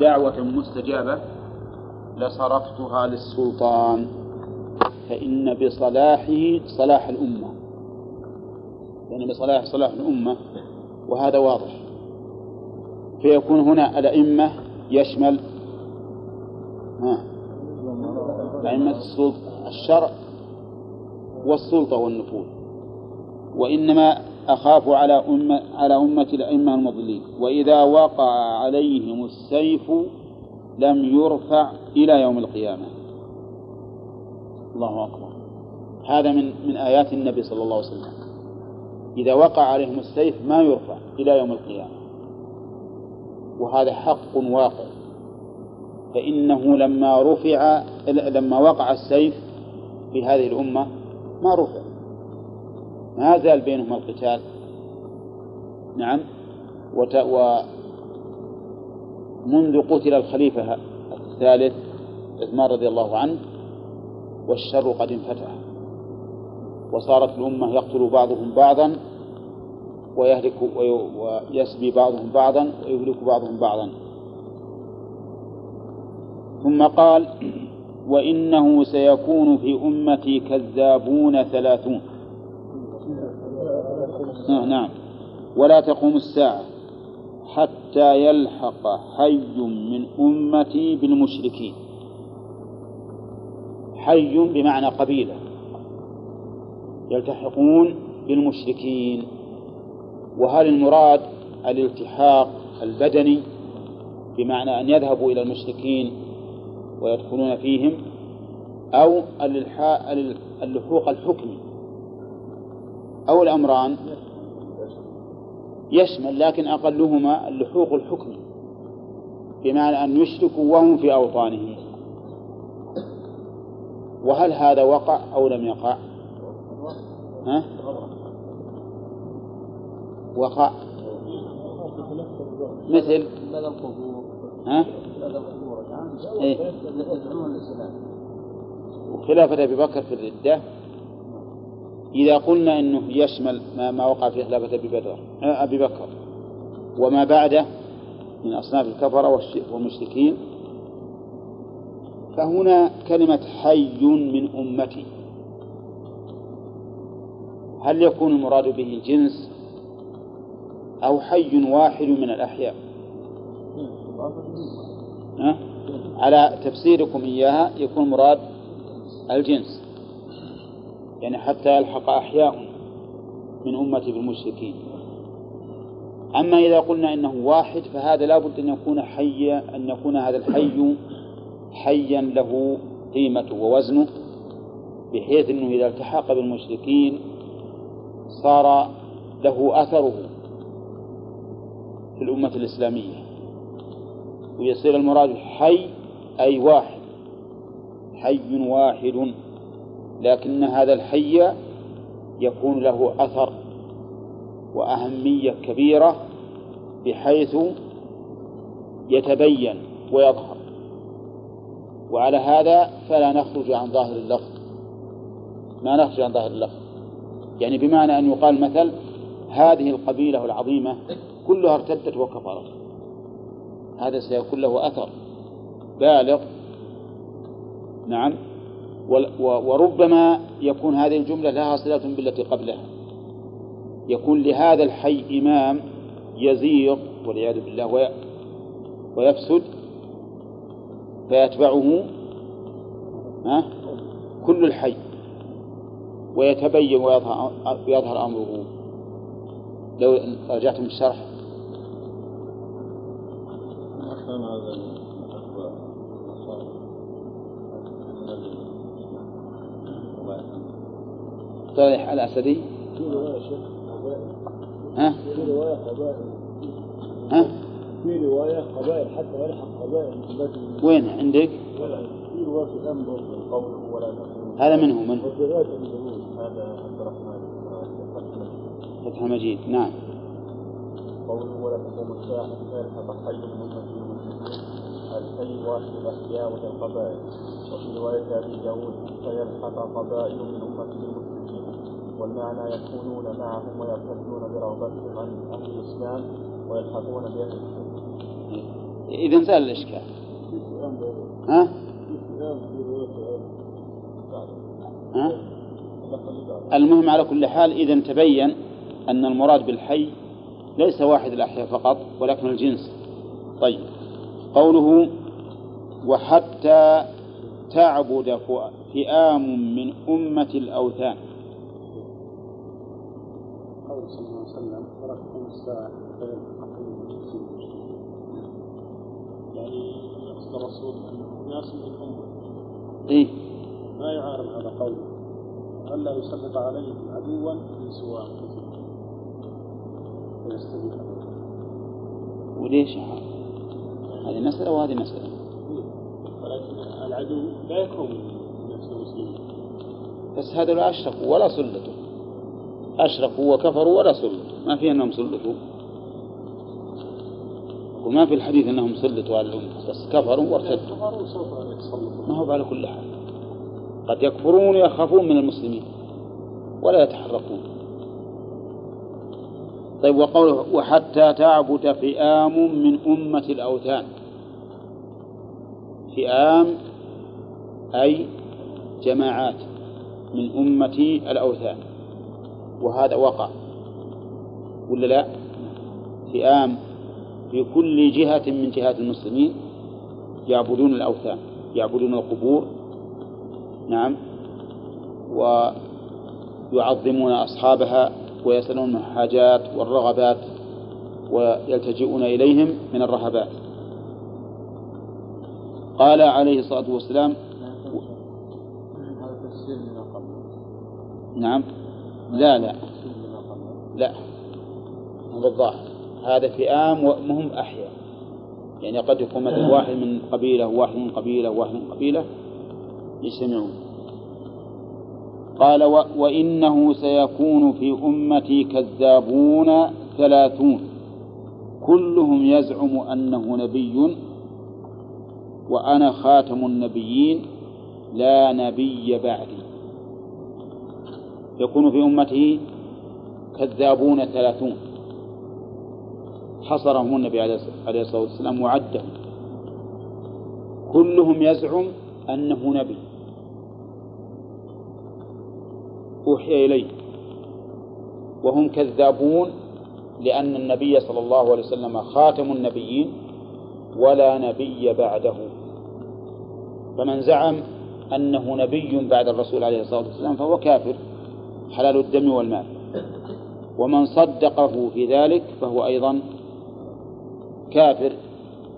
دعوة مستجابة لصرفتها للسلطان فإن بصلاحه صلاح الأمة. يعني بصلاح صلاح الأمة وهذا واضح. فيكون هنا الأئمة يشمل أئمة الشرع والسلطة والنفوذ. وإنما أخاف على أمة على أمة الأئمة المضلين. وإذا وقع عليهم السيف لم يرفع إلى يوم القيامة. الله أكبر. هذا من من آيات النبي صلى الله عليه وسلم. إذا وقع عليهم السيف ما يرفع إلى يوم القيامة. وهذا حق واقع. فإنه لما رفع لما وقع السيف في هذه الأمة ما رفع. ما زال بينهما القتال. نعم. وت... و منذ قتل الخليفة الثالث عثمان رضي الله عنه والشر قد انفتح. وصارت الأمة يقتل بعضهم بعضا ويهلك ويسبي بعضهم بعضا ويهلك بعضهم بعضا. ثم قال وإنه سيكون في أمتي كذابون ثلاثون. آه، نعم. ولا تقوم الساعة حتى يلحق حي من أمتي بالمشركين. حي بمعنى قبيلة. يلتحقون بالمشركين. وهل المراد الالتحاق البدني بمعنى أن يذهبوا إلى المشركين ويدخلون فيهم أو اللحوق الحكمي أو الأمران؟ يشمل لكن أقلهما اللحوق الحكمي بمعنى أن يشركوا وهم في أوطانهم وهل هذا وقع أو لم يقع ها؟ وقع مثل ها؟ إيه؟ وخلافة أبي بكر في الردة إذا قلنا أنه يشمل ما, ما وقع في خلافة أبي بكر أبي بكر وما بعده من أصناف الكفرة والمشركين فهنا كلمة حي من أمتي. هل يكون المراد به الجنس أو حي واحد من الأحياء؟ على تفسيركم إياها يكون مراد الجنس. يعني حتى يلحق أحياء من أمتي بالمشركين أما إذا قلنا إنه واحد فهذا لابد أن يكون حيا أن يكون هذا الحي حيا له قيمته ووزنه بحيث أنه إذا التحق بالمشركين صار له أثره في الأمة الإسلامية. ويصير المراد حي أي واحد. حي واحد. لكن هذا الحي يكون له أثر وأهمية كبيرة بحيث يتبين ويظهر. وعلى هذا فلا نخرج عن ظاهر اللفظ. ما نخرج عن ظاهر اللفظ. يعني بمعنى أن يقال مثل هذه القبيلة العظيمة كلها ارتدت وكفرت. هذا سيكون له أثر بالغ. نعم. وربما يكون هذه الجملة لها صلة بالتي قبلها. يكون لهذا الحي إمام يزيغ والعياذ بالله ويفسد فيتبعه كل الحي. ويتبين ويظهر أمره. لو رجعتم الشرح. صالح الأسدي ها؟ في رواية قبائل ها؟ في رواية قبائل حتى يلحق قبائل وين عندك؟ في رواية الأنبر قوله ولا هذا منه من؟ هذا عبد الرحمن فتح مجيد نعم قوله ولا تقوم الساعة حتى يلحق حي من المسلمين الحي واحد الأحياء والقبائل وفي رواية أبي داود فيلحق قبائل من أمة المسلمين والمعنى يكونون معهم ويرتدون برغبتهم عن أهل الإسلام ويلحقون الكفر إذا زال الإشكال. ها؟ ها؟ المهم على كل حال إذا تبين أن المراد بالحي ليس واحد الأحياء فقط ولكن الجنس. طيب. قوله وحتى تعبد فئام من أمة الأوثان. قول صلى الله عليه وسلم ولا تقوم الساعة يعني يقصد الرسول أن ناس من الأمة إيه. ما يعارض هذا قوله ألا يسلط عليهم عدوا من سواء فيستبيح وليش؟ هذه مسألة وهذه مسألة. ولكن العدو لا يكون من نفس المسلمين. بس هذا لا أشركوا ولا سلطوا أشركوا وكفروا ولا سلطوا ما في أنهم سلطوا. وما في الحديث أنهم سلطوا على الأمة. بس كفروا وارتدوا. ما هو على كل حال. قد يكفرون ويخافون من المسلمين. ولا يتحركون. طيب وقوله وحتى تعبد فئام من أمة الأوثان. فئام أي جماعات من أمة الأوثان. وهذا وقع ولا لا؟ فئام في كل جهة من جهات المسلمين يعبدون الأوثان يعبدون القبور نعم ويعظمون أصحابها ويسألون الحاجات والرغبات ويلتجئون إليهم من الرهبات. قال عليه الصلاة والسلام نعم. لا لا. لا. هذا الظاهر. هذا فئام وهم أحياء. يعني قد يكون مثلا واحد من قبيلة وواحد من قبيلة وواحد من قبيلة يجتمعون قال و وإنه سيكون في أمتي كذابون ثلاثون. كلهم يزعم أنه نبي وأنا خاتم النبيين. لا نبي بعدي. يكون في أمته كذابون ثلاثون. حصرهم النبي عليه الصلاة والسلام وعدهم. كلهم يزعم أنه نبي. أوحي إليه. وهم كذابون لأن النبي صلى الله عليه وسلم خاتم النبيين ولا نبي بعده. فمن زعم أنه نبي بعد الرسول عليه الصلاة والسلام فهو كافر. حلال الدم والمال. ومن صدقه في ذلك فهو أيضا كافر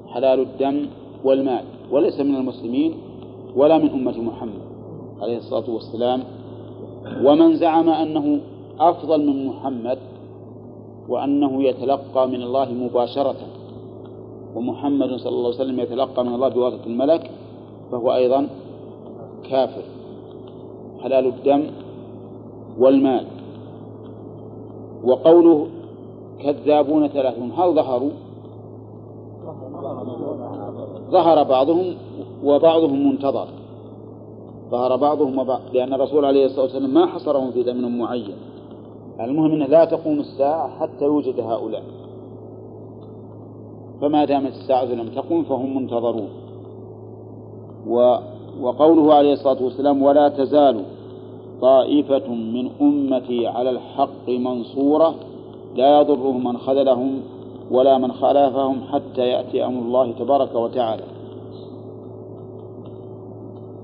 حلال الدم والمال. وليس من المسلمين ولا من أمة محمد عليه الصلاة والسلام. ومن زعم أنه أفضل من محمد وأنه يتلقى من الله مباشرة ومحمد صلى الله عليه وسلم يتلقى من الله بواسطة الملك فهو أيضا كافر. حلال الدم والمال. وقوله كذابون ثلاثون هل ظهروا؟ ظهر بعضهم وبعضهم منتظر. ظهر بعضهم وبعض لأن الرسول عليه الصلاة والسلام ما حصرهم في زمن معين. المهم أنه لا تقوم الساعة حتى يوجد هؤلاء. فما دامت الساعة لم تقم فهم منتظرون. و وقوله عليه الصلاة والسلام ولا تزال طائفة من أمتي على الحق منصورة لا يضرهم من خذلهم ولا من خالفهم حتى يأتي أمر الله تبارك وتعالى.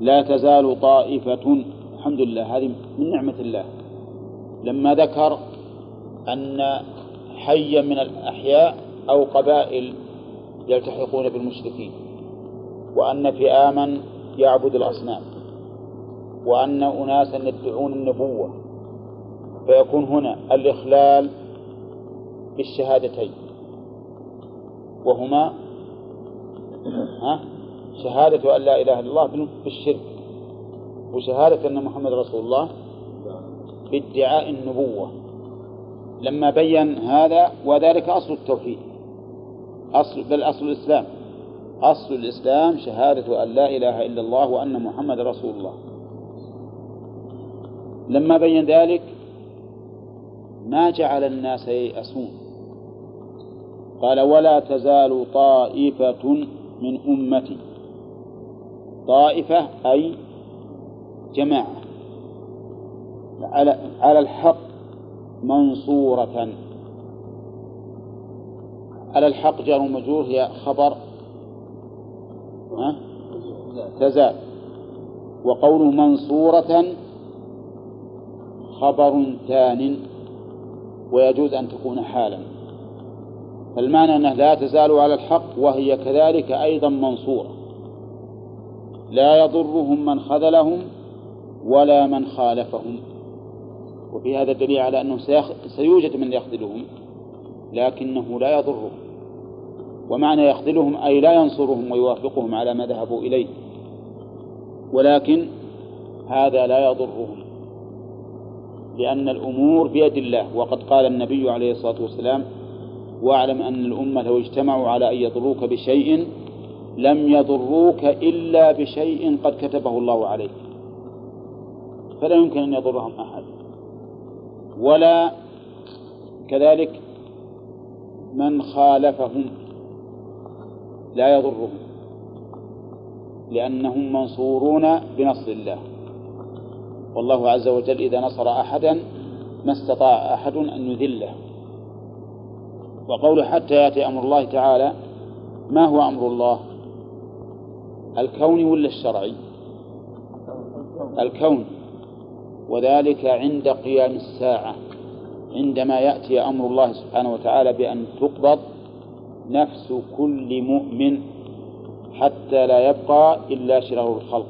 لا تزال طائفة الحمد لله هذه من نعمة الله. لما ذكر أن حيا من الأحياء أو قبائل يلتحقون بالمشركين وأن فئاما يعبد الأصنام. وأن أناسا يدعون النبوة. فيكون هنا الإخلال بالشهادتين. وهما ها شهادة أن لا إله إلا الله بالشرك وشهادة أن محمد رسول الله بادعاء النبوة. لما بين هذا وذلك أصل التوحيد. أصل بل أصل الإسلام. أصل الإسلام شهادة أن لا إله إلا الله وأن محمد رسول الله. لما بين ذلك ما جعل الناس ييأسون. قال ولا تزال طائفة من أمتي. طائفة أي جماعة. على الحق منصورة. على الحق جار ومجرور هي خبر؟ تزال. وقول منصورة خبر ثان ويجوز أن تكون حالا. فالمعنى أنه لا تزال على الحق وهي كذلك أيضا منصورة. لا يضرهم من خذلهم ولا من خالفهم. وفي هذا الدليل على أنه سيوجد من يخذلهم لكنه لا يضرهم. ومعنى يخذلهم أي لا ينصرهم ويوافقهم على ما ذهبوا إليه. ولكن هذا لا يضرهم. لأن الأمور بيد الله. وقد قال النبي عليه الصلاة والسلام واعلم أن الأمة لو اجتمعوا على أن يضروك بشيء لم يضروك إلا بشيء قد كتبه الله عليك. فلا يمكن أن يضرهم أحد. ولا كذلك من خالفهم لا يضرهم لأنهم منصورون بنصر الله. والله عز وجل إذا نصر أحدا ما استطاع أحد أن يذله. وقول حتى يأتي أمر الله تعالى ما هو أمر الله؟ الكوني ولا الشرعي الكون. وذلك عند قيام الساعة عندما يأتي أمر الله سبحانه وتعالى بأن تقبض نفس كل مؤمن حتى لا يبقى إلا شرار الخلق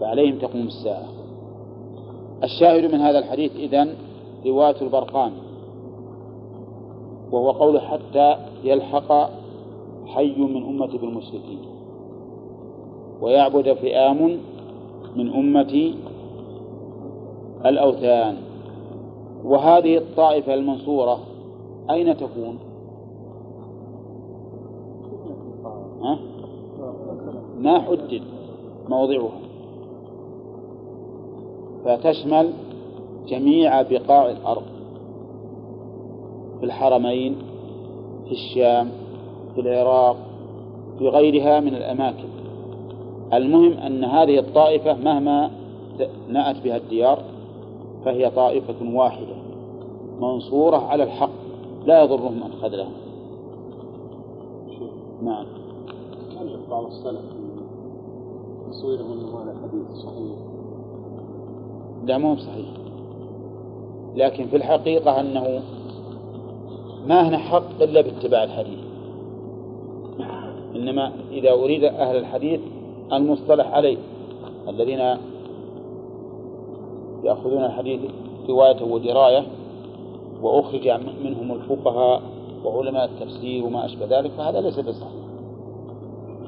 فعليهم تقوم الساعة. الشاهد من هذا الحديث إذن رواية البرقان وهو قول حتى يلحق حي من أمة بالمشركين ويعبد فئام من أمة الأوثان وهذه الطائفة المنصورة أين تكون؟ ها؟ ما حدد موضعها فتشمل جميع بقاع الأرض في الحرمين في الشام في العراق في غيرها من الأماكن. المهم أن هذه الطائفة مهما نأت بها الديار فهي طائفة واحدة منصورة على الحق لا يضرهم من خذلهم نعم. بعض السلف تصويرهم هذا الحديث صحيح. لا مو صحيح. لكن في الحقيقة أنه ما هنا حق إلا باتباع الحديث. إنما إذا أريد أهل الحديث المصطلح عليه الذين يأخذون الحديث رواية ودراية وأخرج منهم الفقهاء وعلماء التفسير وما أشبه ذلك فهذا ليس بصحيح.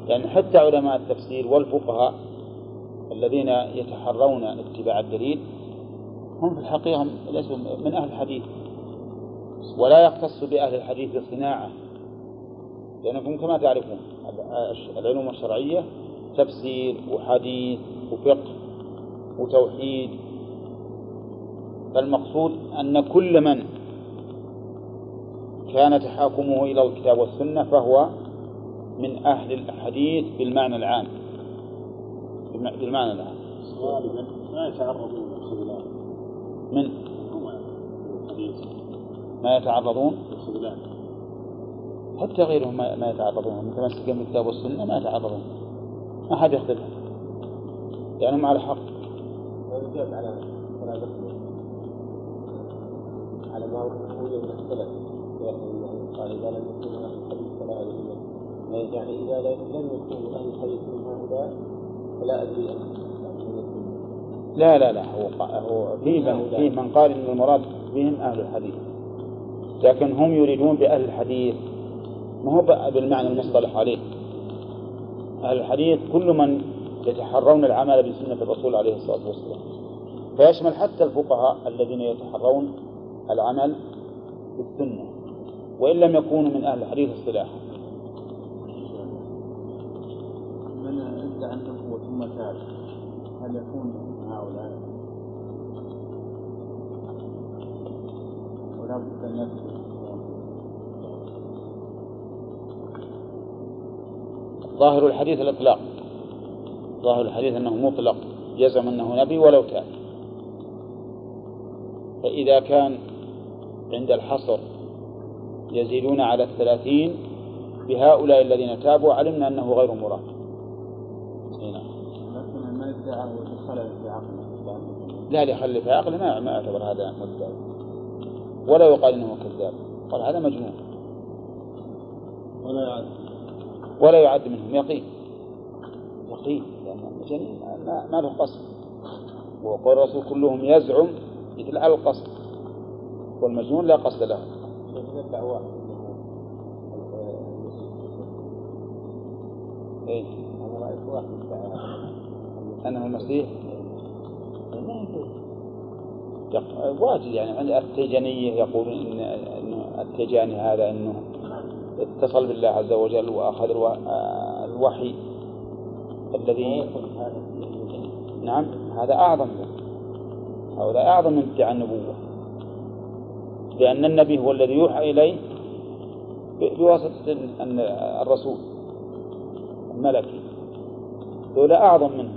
لأن يعني حتى علماء التفسير والفقهاء الذين يتحرون اتباع الدليل هم في الحقيقة ليسوا من أهل الحديث ولا يختص بأهل الحديث صناعة لأنكم كما تعرفون العلوم الشرعية تفسير وحديث وفقه وتوحيد فالمقصود أن كل من كان تحاكمه إلى الكتاب والسنة فهو من أهل الحديث بالمعنى العام. بالمعنى العام غالبا ما يتعرضون للخذلان؟ من؟ ما يتعرضون؟ للخذلان. حتى غيرهم ما يتعرضون. متمسكين بالكتاب والسنة ما يتعرضون. ما حد يخذلهم. لأنهم على حق. على على ما وجد من السلف. قال إذا لم يكن أهل الحديث فلا يعني إذا لم يكن أهل الحديث من هؤلاء فلا أدري. لا لا لا هو هو في من في من قال إن المراد بهم أهل الحديث. لكن هم يريدون بأهل الحديث ما هو بالمعنى المصطلح عليه. أهل الحديث كل من يتحرون العمل بسنة الرسول عليه الصلاة والسلام. فيشمل حتى الفقهاء الذين يتحرون العمل بالسنة وإن لم يكونوا من أهل الحديث اصطلاحا من تاب هل يكون هؤلاء؟ ولا بد يثبت ظاهر الحديث الإطلاق. ظاهر الحديث أنه مطلق. يزعم أنه نبي ولو تاب فإذا كان عند الحصر يزيدون على الثلاثين بهؤلاء الذين تابوا علمنا أنه غير مراد. نعم. خلل في عقله لا لخلل في عقله ما ما يعتبر هذا مدعي ولا يقال إنه كذاب. قال هذا مجنون. ولا يعد. ولا يعد منهم. يقين. يقين. لأن الجنين ما, ما له قصد. وقال الرسول كلهم يزعم مثل على القصد. والمجنون لا قصد له. إيه؟ أنه المسيح واجد يعني عند التيجانية يقولون إن إنه التيجاني هذا إنه اتصل بالله عز وجل وأخذ الو- الوحي الذي نعم هذا أعظم هذا أعظم من ادعاء النبوة. لأن النبي هو الذي يوحى إليه بواسطة ال- الرسول الملكي. دولة أعظم منه.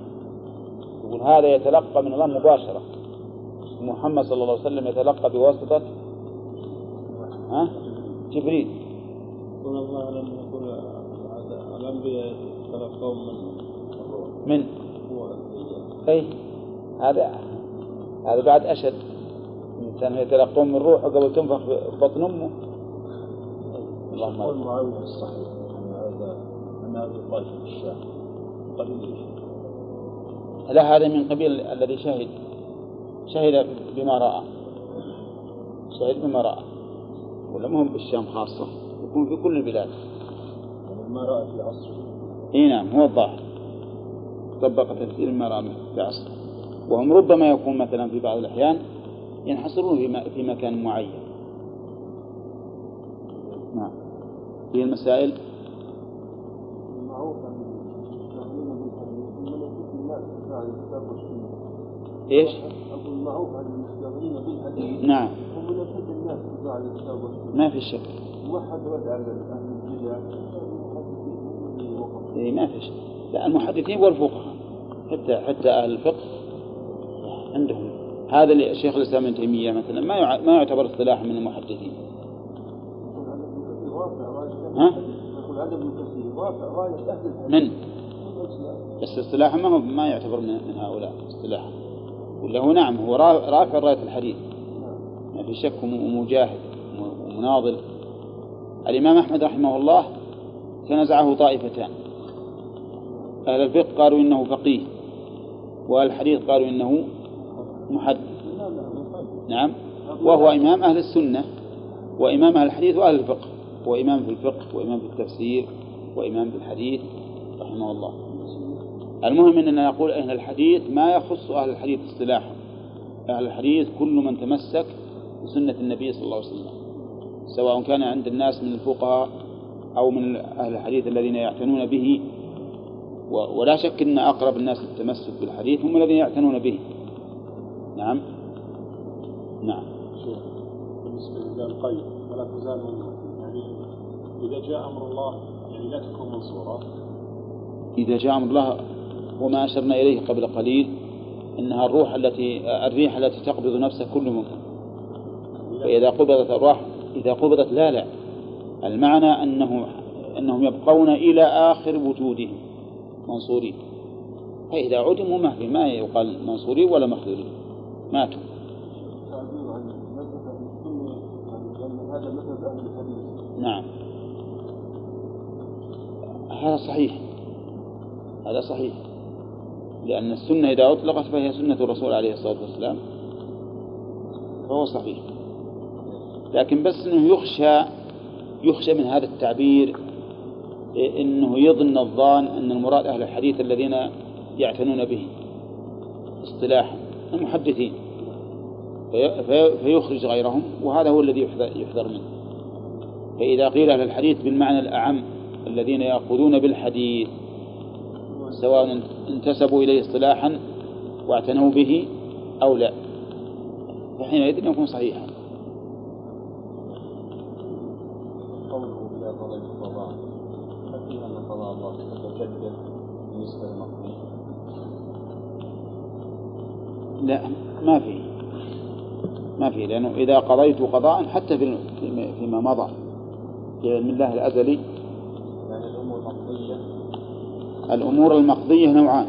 يقول هذا يتلقى من الله مباشرة محمد صلى الله عليه وسلم يتلقى بواسطة ها؟ جبريل يقول الله لم يقول هذا الأنبياء يتلقون من من. أي هذا هذا بعد أشد الإنسان يتلقون من روحه قبل تنفخ في بطن أمه اللهم قول أكبر. معاوية الصحيح أن هذا أن هذا الطائفة الشام قليل. لا هذا من قبيل الذي شهد. شهد بما رأى. شهد بما رأى. ولا مهم بالشام خاصة. يكون في كل البلاد. يعني ما رأى في عصره إي نعم هو الظاهر. طبق تفسير ما رأى في عصر وهم ربما يكون مثلا في بعض الأحيان ينحصرون في, في مكان معين. نعم. في المسائل إيش؟ أقول معروف عن المشتغلين بالحديث نعم. هم ملكة الناس بعد الكتاب والسنة. ما في شك. وحد رد على أهل البدع إيه ما في شك. لا المحدثين والفقهاء حتى حتى أهل الفقه عندهم. هذا اللي شيخ الإسلام ابن تيمية مثلا ما يع- ما يعتبر اصطلاحا من المحدثين. ها؟ يقول عدد ابن كثير رافع أهل الحديث. من. بس اصطلاحا ما هو ما يعتبر من, هؤلاء اصطلاحا ولا هو نعم هو را- رافع راية الحديث. ما في شك وم- ومجاهد وم- ومناضل. الإمام أحمد رحمه الله تنازعه طائفتان. أهل الفقه قالوا إنه فقيه وأهل الحديث قالوا إنه محدث. نعم. وهو إمام أهل السنة وإمام أهل الحديث وأهل الفقه. هو إمام في الفقه وإمام في التفسير وإمام في الحديث رحمه الله. المهم أننا نقول أهل الحديث ما يخص أهل الحديث اصطلاحا أهل الحديث كل من تمسك بسنة النبي صلى الله عليه وسلم. سواء كان عند الناس من الفقهاء أو من أهل الحديث الذين يعتنون به. ولا شك أن أقرب الناس للتمسك بالحديث هم الذين يعتنون به. نعم. نعم. شيخ بالنسبة لله القيد ولا تزال يعني إذا جاء أمر الله يعني لا تكون منصورة. إذا جاء أمر الله وما أشرنا إليه قبل قليل إنها الروح التي الريح التي تقبض نفسها كل ممكن فإذا قبضت الأرواح إذا قبضت لا لا. المعنى أنه أنهم يبقون إلى آخر وجودهم منصورين. فإذا عدموا ما ما يقال منصورين ولا مخذولين ماتوا. نعم. هذا صحيح. هذا صحيح. لأن السنة إذا أطلقت فهي سنة الرسول عليه الصلاة والسلام فهو صحيح. لكن بس أنه يخشى يخشى من هذا التعبير إيه، أنه يظن الظان أن المراد أهل الحديث الذين يعتنون به اصطلاحا المحدثين. في- في- فيخرج غيرهم وهذا هو الذي يحذر منه. فإذا قيل أهل الحديث بالمعنى الأعم الذين يأخذون بالحديث سواء انتسبوا إليه اصطلاحا واعتنوا به أو لا. فحينئذ يكون صحيحا. قوله ضلال القضاء هل فيها أن القضاء الله تتجدد بالنسبة للمقضي. لا ما في. ما في لأنه إذا قضيت قضاء حتى في فيما مضى في علم الله الأزلي. يعني الأمور المقضية الأمور المقضية نوعان.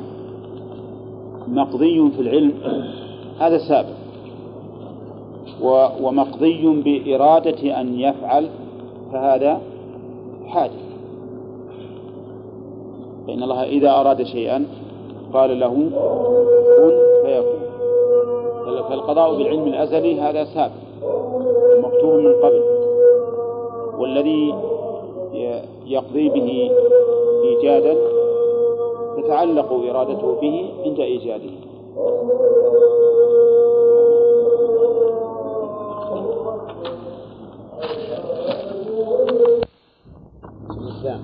مقضي في العلم هذا سابق ومقضي بإرادة أن يفعل فهذا حادث. فإن الله إذا أراد شيئا قال له كن فيكون. فالقضاء بالعلم الأزلي هذا سابق. مكتوب من قبل. والذي يقضي به إيجادا تتعلق إرادته به عند إيجاده. الإسلام.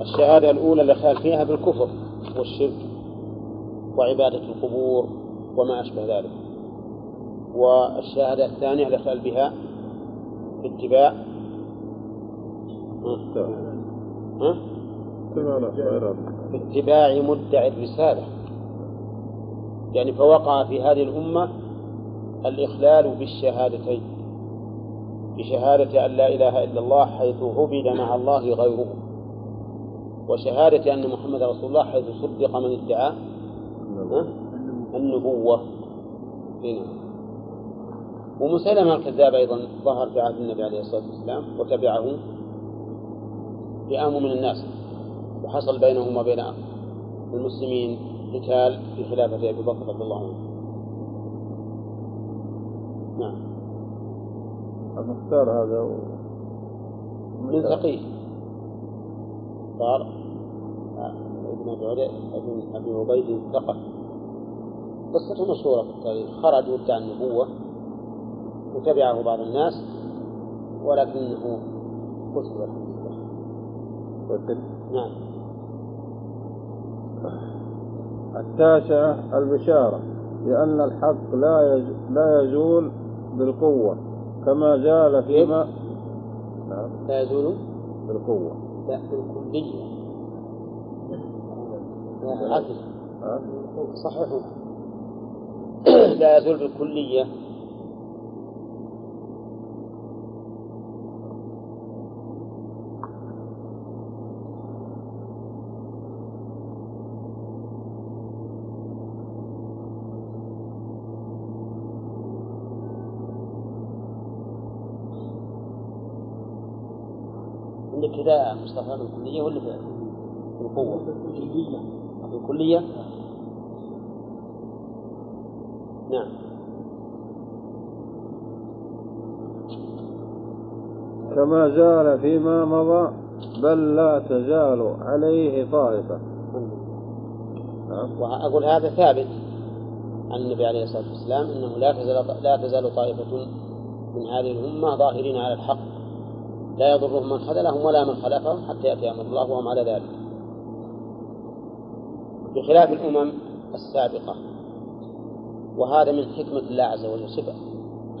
الشهادة الأولى اللي خال فيها بالكفر والشرك وعبادة القبور وما أشبه ذلك. والشهادة الثانية اللي خال بها باتباع ها؟ باتباع مدعي الرسالة. يعني فوقع في هذه الأمة الإخلال بالشهادتين. بشهادة أن لا إله إلا الله حيث عبد مع الله غيره. وشهادة أن محمد رسول الله حيث صدق من ادعى؟ النبوة. هنا. ومسلمة الكذاب أيضا ظهر في عهد النبي عليه الصلاة والسلام وتبعه. فئام من الناس. وحصل بينهم وبين المسلمين قتال في خلافة أبي بكر رضي الله عنه. نعم. المختار هذا و... من ثقيف قال ابن ابن أبي عبيد الثقفي قصته مشهورة في التاريخ. خرج وادعى النبوة وتبعه بعض الناس ولكنه قتل. والحمد لله قتل. نعم. التاسعة البشارة لأن الحق لا. لا يزول بالقوة كما زال فيما نعم. لا يزول؟ بالقوة. لا بالكلية. لا عدل. ها؟ صحيح. لا يزول بالكلية. مصطفى بالكلية ولا في بالقوة؟ بالكلية بالكلية؟ نعم كما زال فيما مضى بل لا تزال عليه طائفة نعم وأقول هذا ثابت عن النبي عليه الصلاة والسلام أنه لا تزال لا تزال طائفة من هذه الأمة ظاهرين على الحق لا يضرهم من خذلهم ولا من خلفهم حتى يأتي أمر الله وهم على ذلك. بخلاف الأمم السابقة. وهذا من حكمة الله عز وجل. شبه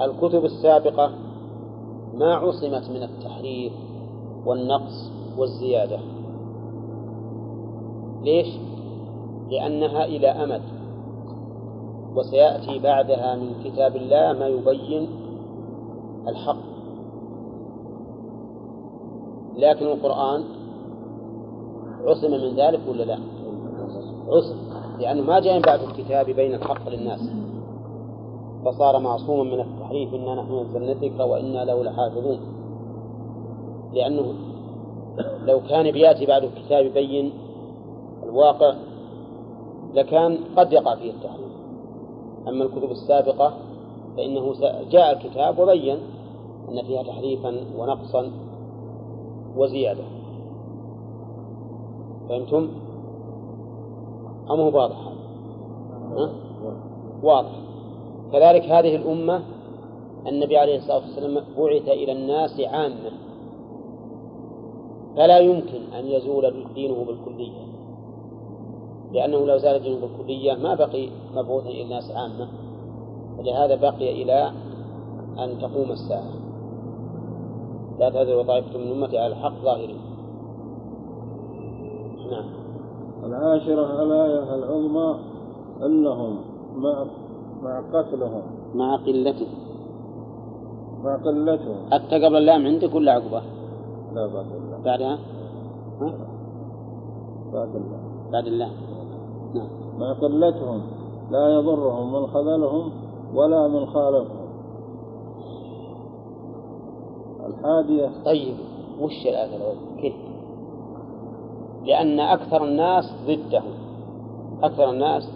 الكتب السابقة ما عصمت من التحريف والنقص والزيادة. ليش؟ لأنها إلى أمد. وسيأتي بعدها من كتاب الله ما يبين الحق. لكن القرآن عصم من ذلك ولا لا؟ عصم لأنه ما جاء بعد الكتاب بين الحق للناس. فصار معصوما من التحريف إنا نحن نزلنا الذكر وإنا له لحافظون. لأنه لو كان بيأتي بعد الكتاب يبين الواقع لكان قد يقع فيه التحريف. أما الكتب السابقة فإنه جاء الكتاب وبين أن فيها تحريفا ونقصا. وزيادة. فهمتم؟ أم هو واضح ها؟ واضح. كذلك هذه الأمة النبي عليه الصلاة والسلام بعث إلى الناس عامة. فلا يمكن أن يزول دينه بالكلية. لأنه لو زال دينه بالكلية ما بقي مبعوثا إلى الناس عامة. ولهذا بقي إلى أن تقوم الساعة. لا تزال طائفة من أمتي على الحق ظاهرين نعم. العاشرة الآية العظمى أنهم مع مع قتلهم. مع قلته مع قلتهم. حتى قبل اللام عندك ولا عقبة؟ لا بعد الله بعدها؟ ها؟ بعد الله بعد اللام. نعم. مع قلتهم. لا يضرهم من خذلهم ولا من خالفهم. الحادية طيب وش الآية الأولى؟ كيف؟ لأن أكثر الناس ضده أكثر الناس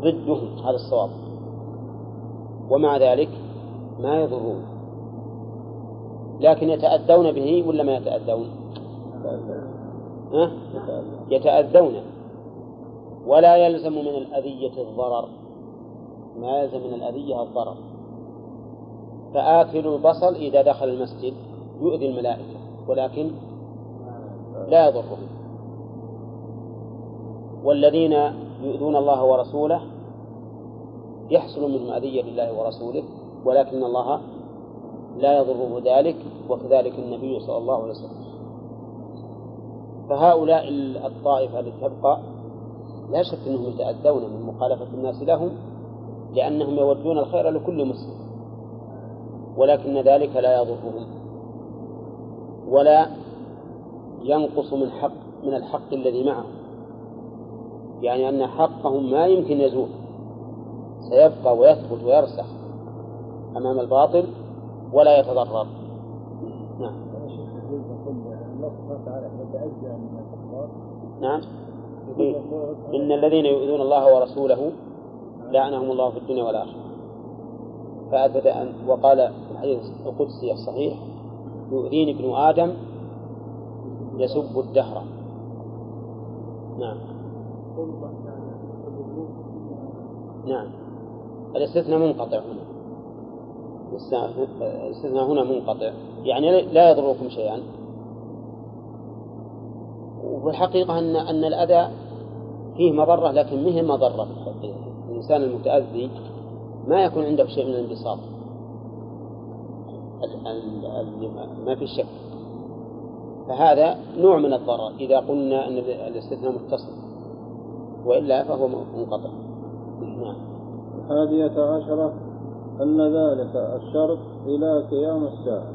ضدهم هذا الصواب ومع ذلك ما يضرون لكن يتأذون به ولا ما يتأذون؟ ها؟ يتأذون ولا يلزم من الأذية الضرر ما يلزم من الأذية الضرر فآكل البصل إذا دخل المسجد يؤذي الملائكة ولكن لا يضرهم. والذين يؤذون الله ورسوله يحصل منهم أذية لله ورسوله ولكن الله لا يضره ذلك وكذلك النبي صلى الله عليه وسلم. فهؤلاء الطائفة التي تبقى لا شك أنهم يتأذون من مخالفة الناس لهم لأنهم يودون الخير لكل مسلم. ولكن ذلك لا يضرهم ولا ينقص من حق من الحق الذي معهم. يعني أن حقهم ما يمكن يزول سيبقى ويثبت ويرسخ أمام الباطل ولا يتضرر. نعم. نعم. إن الذين يؤذون الله ورسوله لعنهم الله في الدنيا والآخرة. فأثبت أن وقال الحديث القدسي الصحيح يؤذيني ابن آدم يسب الدهر. نعم. نعم. الاستثناء منقطع هنا. الاستثناء هنا منقطع. يعني لا يضركم شيئا. وفي الحقيقة أن أن الأذى فيه مضرة لكن مه مضرة. في الحقيقة الإنسان المتأذي ما يكون عنده شيء من الانبساط. ما في شك. فهذا نوع من الضرر إذا قلنا أن الاستثناء متصل وإلا فهو منقطع. نعم. الحادية عشرة أن ذلك الشرط إلى قيام الساعة.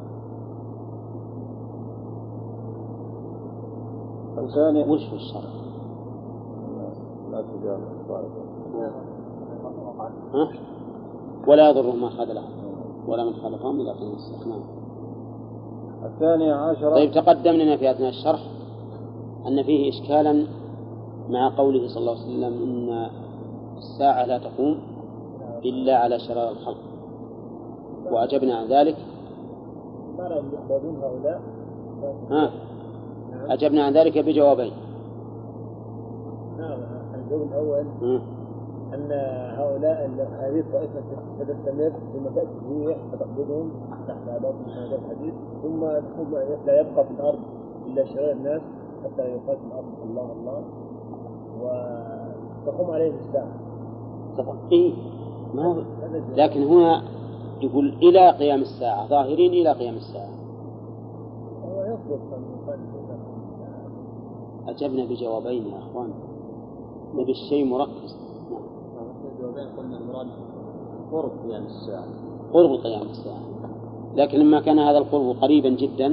الثاني وش هو الشرط؟ لا تجامل؟ ولا يضرهم ما خذلهم ولا من خلقهم إلى قيام الساعة نعم. الثانية عشرة طيب تقدم لنا في أثناء الشرح أن فيه إشكالا مع قوله صلى الله عليه وسلم إن الساعة لا تقوم إلا على شرار الخلق. وأجبنا عن ذلك. ها؟ أجبنا عن ذلك بجوابين. نعم الجواب الأول. أن هؤلاء هذه الطائفة ستستمر ثم تأتي الريح فتقبضهم تحت باطن هذا الحديث ثم ثم لا يبقى في الأرض إلا شرار الناس حتى يقال في الأرض. الله الله. وتقوم الساعة طبعا إيه. ما لكن هنا يقول إلى قيام الساعة ظاهرين إلى قيام الساعة. هو يصدق أجبنا بجوابين يا أخوان. نبي الشيء مركز. الجوابين قلنا المراد قرب قيام الساعة. قرب قيام الساعة. لكن لما كان هذا القرب قريبا جدا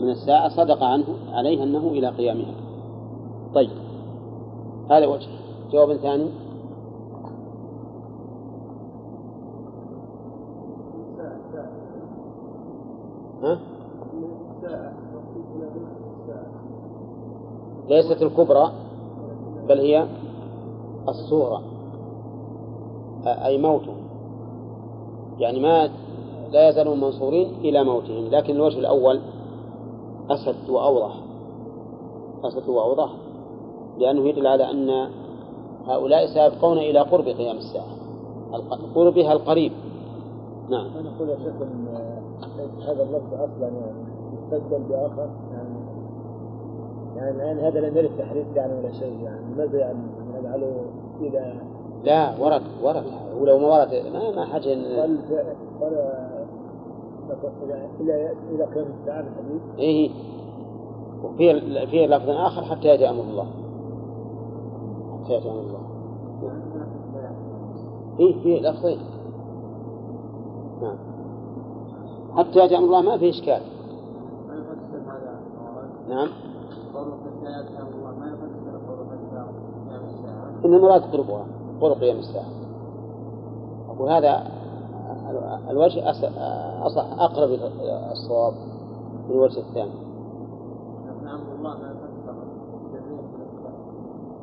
من الساعة صدق عنه عليه أنه إلى قيامها. طيب. هذا وجه. جواب ثاني. ها؟ ليست الكبرى بل هي الصورة أي موتهم يعني ما لا يزالون منصورين إلى موتهم لكن الوجه الأول أسد وأوضح. أسد وأوضح لأنه يدل على أن هؤلاء سيبقون إلى قرب قيام الساعة. قربها القريب. نعم. أنا أقول يا شيخ هذا اللفظ أصلا يعني يستبدل بآخر يعني يعني الآن هذا لم يرد تحريف يعني ولا شيء يعني ماذا يعني نجعله إلى لا ورد ورد. ولو ما ورد. ما, ما حاجة إن- إلى إلى إلى قيام الساعة الحديث إيه وفي في لفظ آخر حتى يأتي أمر الله. حتى يأتي أمر الله. إيه في لفظين نعم. حتى يأتي أمر الله ما في إشكال. نعم. إن المراد قربها قرب قيام الساعة. أقول هذا الوجه أصح أقرب إلى الصواب من الوجه الثاني.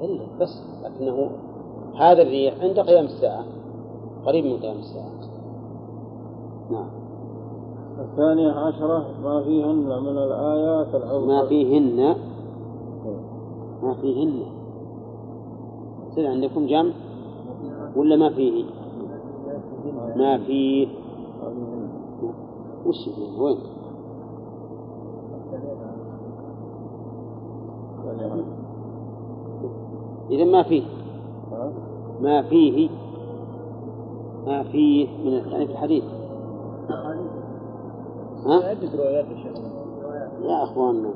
إلا بس لكنه هذا الريح عند قيام الساعة قريب من قيام الساعة. نعم. الثانية عشرة ما فيهن من الآيات العظمى ما فيهن ما فيهن. يصير عندكم جمع؟ ولا ما فيه ما فيه وش فيه وين؟ إذا ما فيه ما فيه. ما فيه من يعني في الحديث. ها؟ يا أخواننا.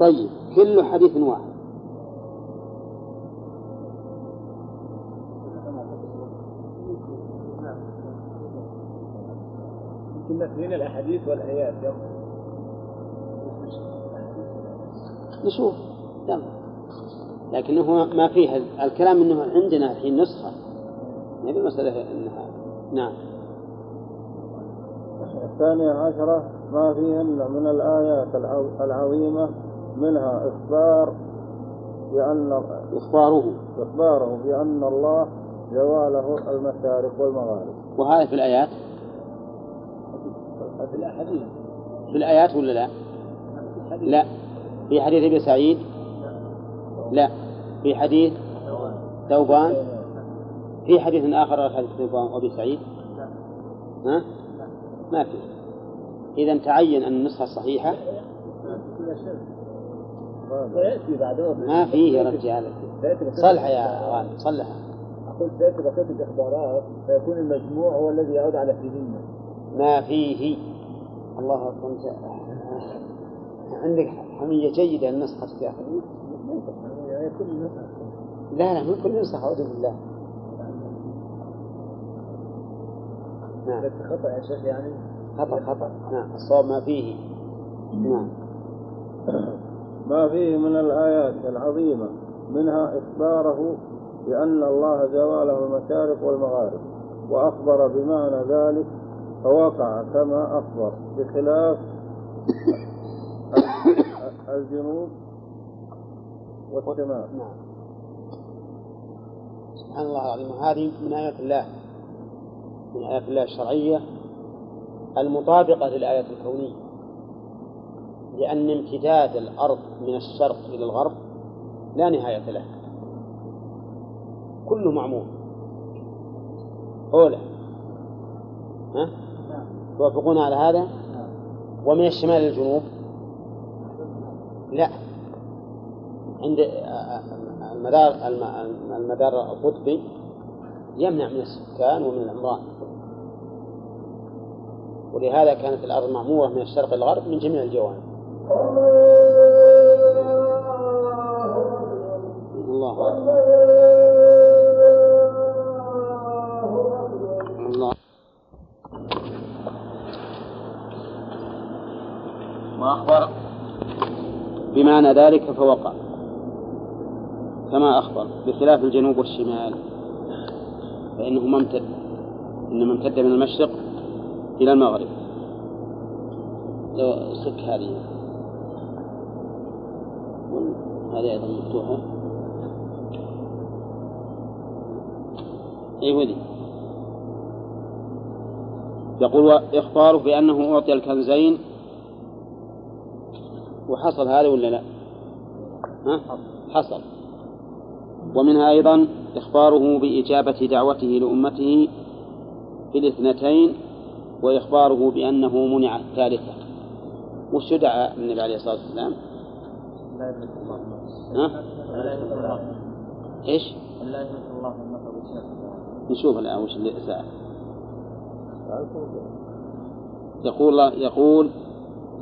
طيب كل حديث واحد. يمكن نفينا الأحاديث والآيات. يلا. نشوف. يلا. لكنه ما فيه الكلام إنه عندنا الحين نسخة. ما هي المسألة انها نعم. الثانية عشرة ما فيهن من الآيات العظيمة منها إخبار بأن إخباره. إخباره بأن الله جواله المشارق والمغارب. وهذا في الآيات. في الآيات ولا لا؟ لا. في حديث أبي سعيد؟ لا. في حديث ثوبان؟ في حديث آخر غير حديث ثوبان وأبي سعيد؟ ها؟ ما في. إذا تعين أن النسخة الصحيحة ما فيه يا رجال. صلح يا غالب صلح. أقول سيأتي بقية الإخبارات فيكون المجموع هو الذي يعود على فيهن. ما فيه. الله أكبر. أنت عندك حمية جيدة النسخة يا أخي كل نسخة لا لا من كل نسخة أعوذ بالله. نعم. خطأ يا شيخ يعني. خطأ خطأ. نعم الصواب ما فيه. نعم. ما فيه من الآيات العظيمة منها إخباره بأن الله جواله المشارق والمغارب وأخبر بمعنى ذلك فوقع كما أخبر بخلاف الجنوب والشمال. نعم. سبحان الله العظيم. هذه من آيات الله من آيات الله الشرعية المطابقة للآيات الكونية. لأن امتداد الأرض من الشرق إلى الغرب لا نهاية له. كله معمول. أولى ها؟ توافقون على هذا؟ ومن الشمال للجنوب؟ لا. عند المدار الم- المدار القطبي يمنع من السكان ومن العمران. ولهذا كانت الأرض معمورة من الشرق الغرب من جميع الجوانب. الله أكبر. وأخبر بمعنى ذلك فوقع. كما أخبر بخلاف الجنوب والشمال فإنه ممتد إنما امتد من المشرق إلى المغرب. لو سك هذه. هذه أيضا مفتوحة. أي ودي يقول وإخباره بأنه أعطي الكنزين وحصل هذا ولا لا؟ ها؟ حصل ومنها أيضا إخباره بإجابة دعوته لأمته في الاثنتين وإخباره بأنه منع الثالثة وش دعا النبي عليه الصلاة والسلام؟ لا الله ها؟ لا الله بالشرك نشوف الآن وش اللي سأل يقول يقول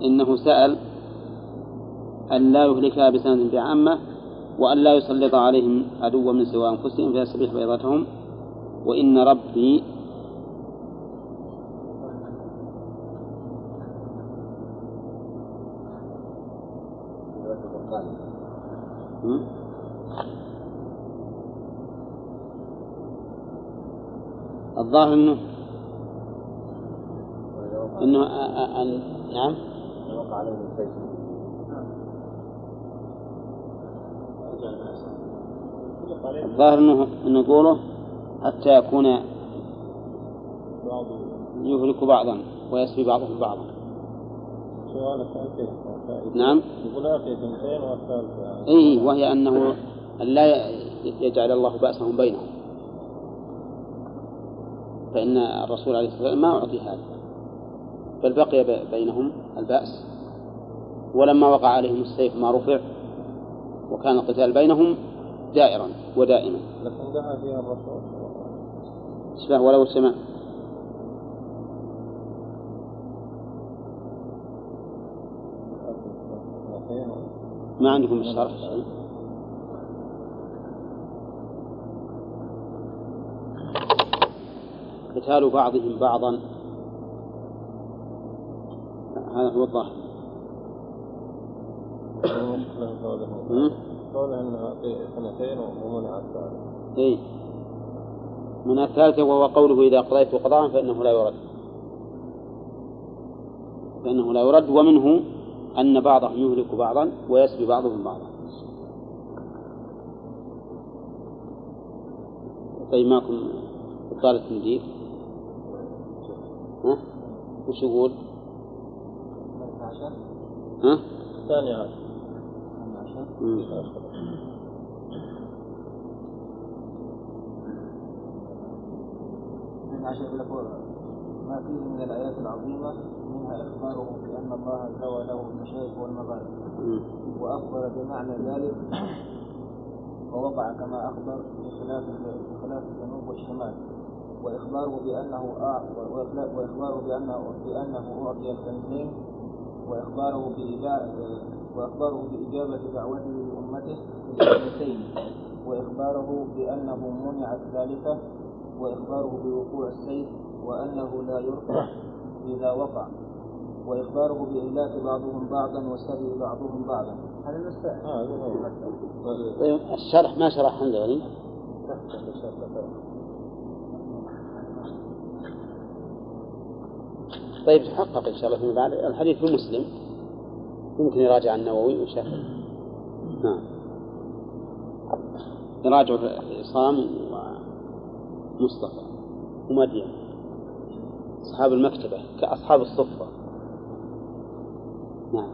إنه سأل أن لا يهلكها بسنة بعامة وأن لا يسلط عليهم عدوا من سوى أنفسهم فيستبيح بيضتهم وإن ربي؟ الظاهر إنه إنه نعم وقع عليهم الظاهر انه يقوله حتى يكون يهلك بعضا ويسبي بعضهم بعضا. نعم. اي وهي أنه لا يجعل الله بأسهم بينهم. فإن الرسول عليه الصلاة والسلام ما أعطي هذا. بل بقي بينهم البأس. ولما وقع عليهم السيف ما رفع وكان القتال بينهم دائرا ودائما. لكن دعا فيها الرسول صلى الله عليه وسلم. شبه ولو سمع. ما عندكم الشرح شيء قتال بعضهم بعضا. هذا هو الظاهر. قوله انها اثنتين ومنع الثالث إيه من الثالثة وهو قوله إذا قضيت قضاء فإنه لا يرد فإنه لا يرد ومنه أن بعضهم يهلك بعضا ويسبي بعضهم بعضا طيب معكم بطالة المدير ها؟ وش يقول؟ ها؟ الثاني عشر عشر ما فيه من الآيات العظيمة منها إخباره بأن الله زوى له المشارق والمغارب. وأخبر بمعنى ذلك ووقع كما أخبر بخلاف بخلاف الجنوب والشمال. وإخباره بأنه وإخباره بأنه بأنه أعطي الكنزين وإخباره بإجابة وإخباره بإجابة دعوته لأمته في الكنزين وإخباره بأنه منع الثالثة وإخباره بوقوع السيف وأنه لا يرفع إذا وقع وإخباره بإهلاك بعضهم بعضا وسبي بعضهم بعضا. هذا هذا هو. طيب الشرح ما شرح حمد غني طيب تحقق إن شاء الله فيما بعد. الحديث في مسلم. يمكن يراجع النووي ويشاهد نعم. يراجع عصام ومصطفى ومدين. أصحاب المكتبة كأصحاب الصفة. نعم.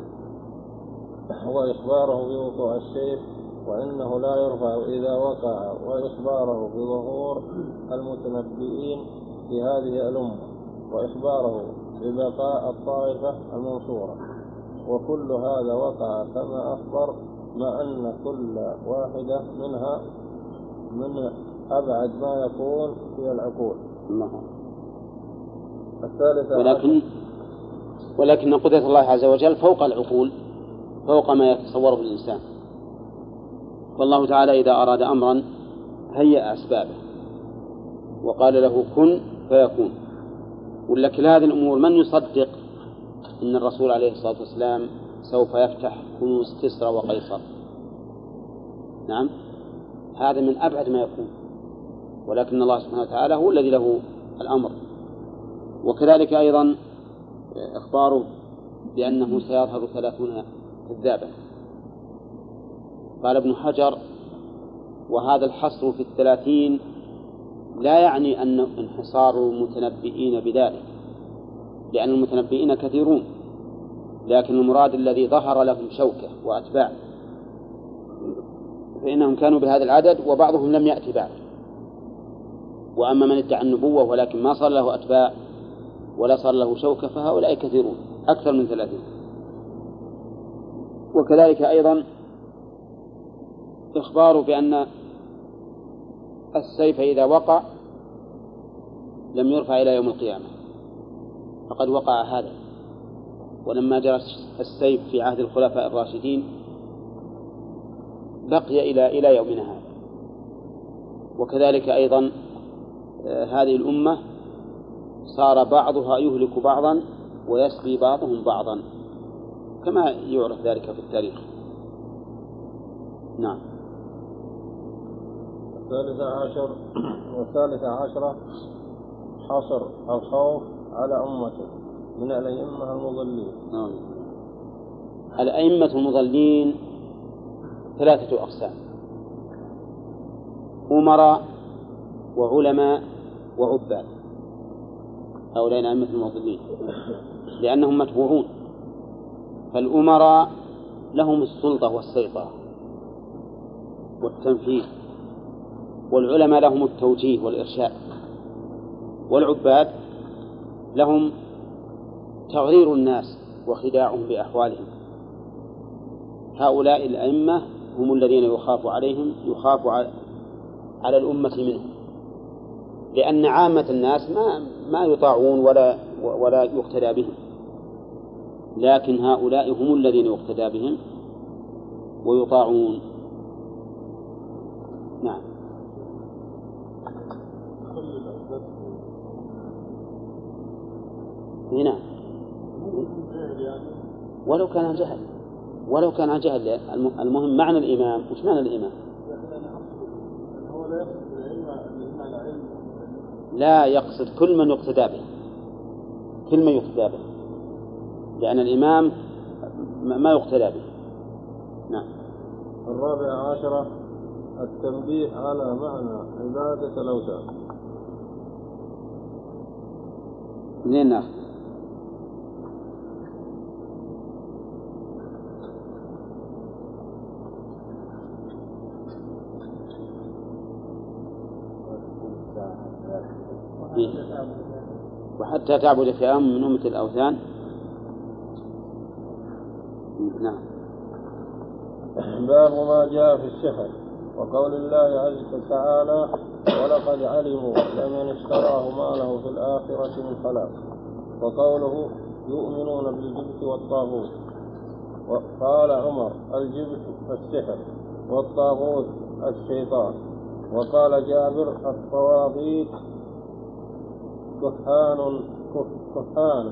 هو إخباره بوقوع السيف وأنه لا يرفع إذا وقع وإخباره بظهور المتنبئين في هذه الأمة وإخباره ببقاء الطائفة المنصورة. وكل هذا وقع كما أخبر مع أن كل واحدة منها من أبعد ما يكون في العقول. الله الثالثة ولكن ولكن قدرة الله عز وجل فوق العقول فوق ما يتصوره الإنسان. والله تعالى إذا أراد أمرا هيأ أسبابه وقال له كن فيكون. ولكن هذه الأمور من يصدق؟ أن الرسول عليه الصلاة والسلام سوف يفتح كنوز كسرى وقيصر. نعم؟ هذا من أبعد ما يكون. ولكن الله سبحانه وتعالى هو الذي له الأمر. وكذلك أيضا إخباره بأنه سيظهر ثلاثون كذابا. قال ابن حجر وهذا الحصر في الثلاثين لا يعني أن انحصار المتنبئين بذلك. لأن المتنبئين كثيرون لكن المراد الذي ظهر لهم شوكة وأتباع. فإنهم كانوا بهذا العدد وبعضهم لم يأتي بعد. وأما من ادعى النبوة ولكن ما صار له أتباع ولا صار له شوكة فهؤلاء كثيرون أكثر من ثلاثين. وكذلك أيضا إخباره بأن السيف إذا وقع لم يرفع إلى يوم القيامة. فقد وقع هذا. ولما جرى السيف في عهد الخلفاء الراشدين بقي إلى إلى يومنا هذا. وكذلك أيضا آه، هذه الأمة صار بعضها يهلك بعضا ويسقي بعضهم بعضا كما يعرف ذلك في التاريخ. نعم. الثالثة عشر والثالثة عشرة حصر الخوف على أمته من الأئمة المضلين. نعم. الأئمة المضلين ثلاثة أقسام. أمراء وعلماء وعباد. هؤلاء أئمة المضلين. لأنهم متبوعون. فالأمراء لهم السلطة والسيطرة والتنفيذ. والعلماء لهم التوجيه والإرشاد. والعباد لهم تغرير الناس وخداعهم بأحوالهم. هؤلاء الأئمة هم الذين يخاف عليهم يخاف على الأمة منهم. لأن عامة الناس ما ما يطاعون ولا ولا يقتدى بهم. لكن هؤلاء هم الذين يقتدى بهم ويطاعون. هنا. ولو كان جهل. ولو كان جهل. المهم معنى الإمام. وش معنى الإمام؟ لا يقصد كل من يقتدى به. كل من يقتدى به. لأن الإمام ما يقتدى به. نعم. الرابع عشرة التنبيه على معنى عبادة الأوثان. منين ناخذ؟ وحتى تعبد فئام من أمة الأوثان. نعم. باب ما جاء في السحر. وقول الله عز وجل ولقد علموا لمن اشتراه ما له في الآخرة من خلاق وقوله يؤمنون بالجبت والطاغوت وقال عمر الجبت السحر والطاغوت الشيطان وقال جابر الطواغيت كهان كهان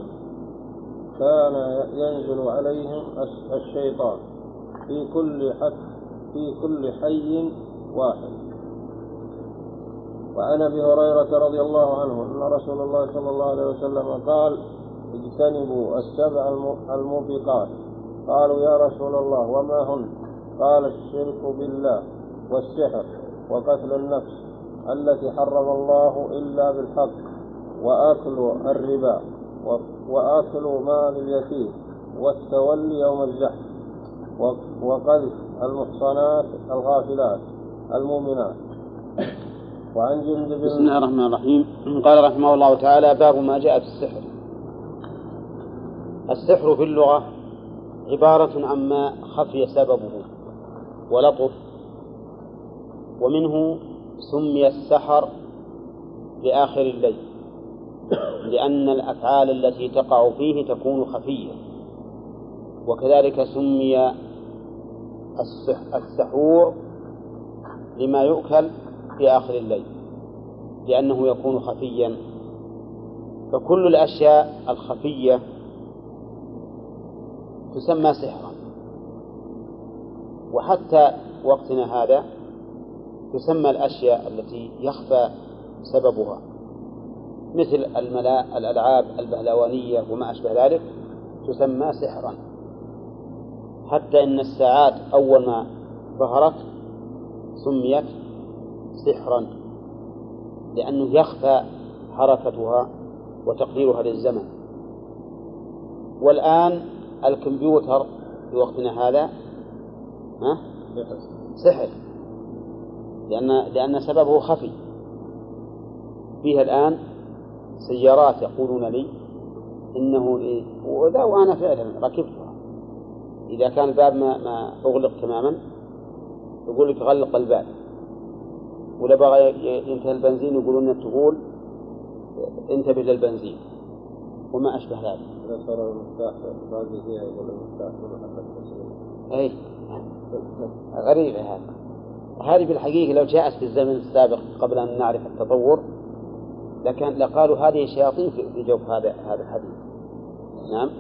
كان ينزل عليهم الشيطان في كل حد في كل حي واحد. وعن أبي هريرة رضي الله عنه أن رسول الله صلى الله عليه وسلم قال اجتنبوا السبع الموبقات. قالوا يا رسول الله وما هن؟ قال الشرك بالله والسحر وقتل النفس التي حرم الله إلا بالحق. وأكل الربا وأكل مال اليتيم والتولي يوم الزحف وقذف المحصنات الغافلات المؤمنات. وعن جندب بسم الله الرحمن الرحيم. قال رحمه الله تعالى باب ما جاء في السحر. السحر في اللغة عبارة عما خفي سببه ولطف ومنه سمي السحر لآخر الليل. لأن الأفعال التي تقع فيه تكون خفية. وكذلك سمي السحور لما يؤكل في آخر الليل لأنه يكون خفيا. فكل الأشياء الخفية تسمى سحرا. وحتى وقتنا هذا تسمى الأشياء التي يخفى سببها. مثل الملا الألعاب البهلوانية وما أشبه ذلك تسمى سحرا. حتى إن الساعات أول ما ظهرت سميت سحرا لأنه يخفى حركتها وتقديرها للزمن. والآن الكمبيوتر في وقتنا هذا ها؟ سحر لأن لأن سببه خفي. فيها الآن سيارات يقولون لي إنه إيه وذا وأنا فعلا ركبتها. إذا كان الباب ما, ما أغلق تماما يقول لك غلق الباب. ولا بغى ينتهي البنزين يقولون تقول انتبه للبنزين. وما أشبه ذلك. إذا صار المفتاح باقي فيها يقول المفتاح أي غريبة هذه هذه بالحقيقة لو جاءت في الزمن السابق قبل أن نعرف التطور لكان لقالوا هذه شياطين في جوف هذا هذا الحديث. نعم.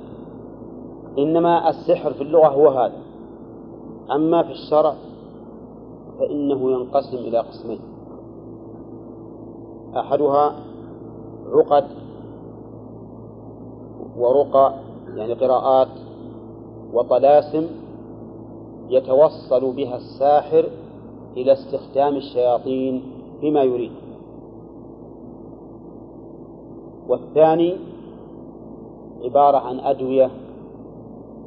إنما السحر في اللغة هو هذا. أما في الشرع فإنه ينقسم إلى قسمين. أحدها عقد ورقى يعني قراءات وطلاسم يتوصل بها الساحر إلى استخدام الشياطين بما يريد. والثاني عبارة عن أدوية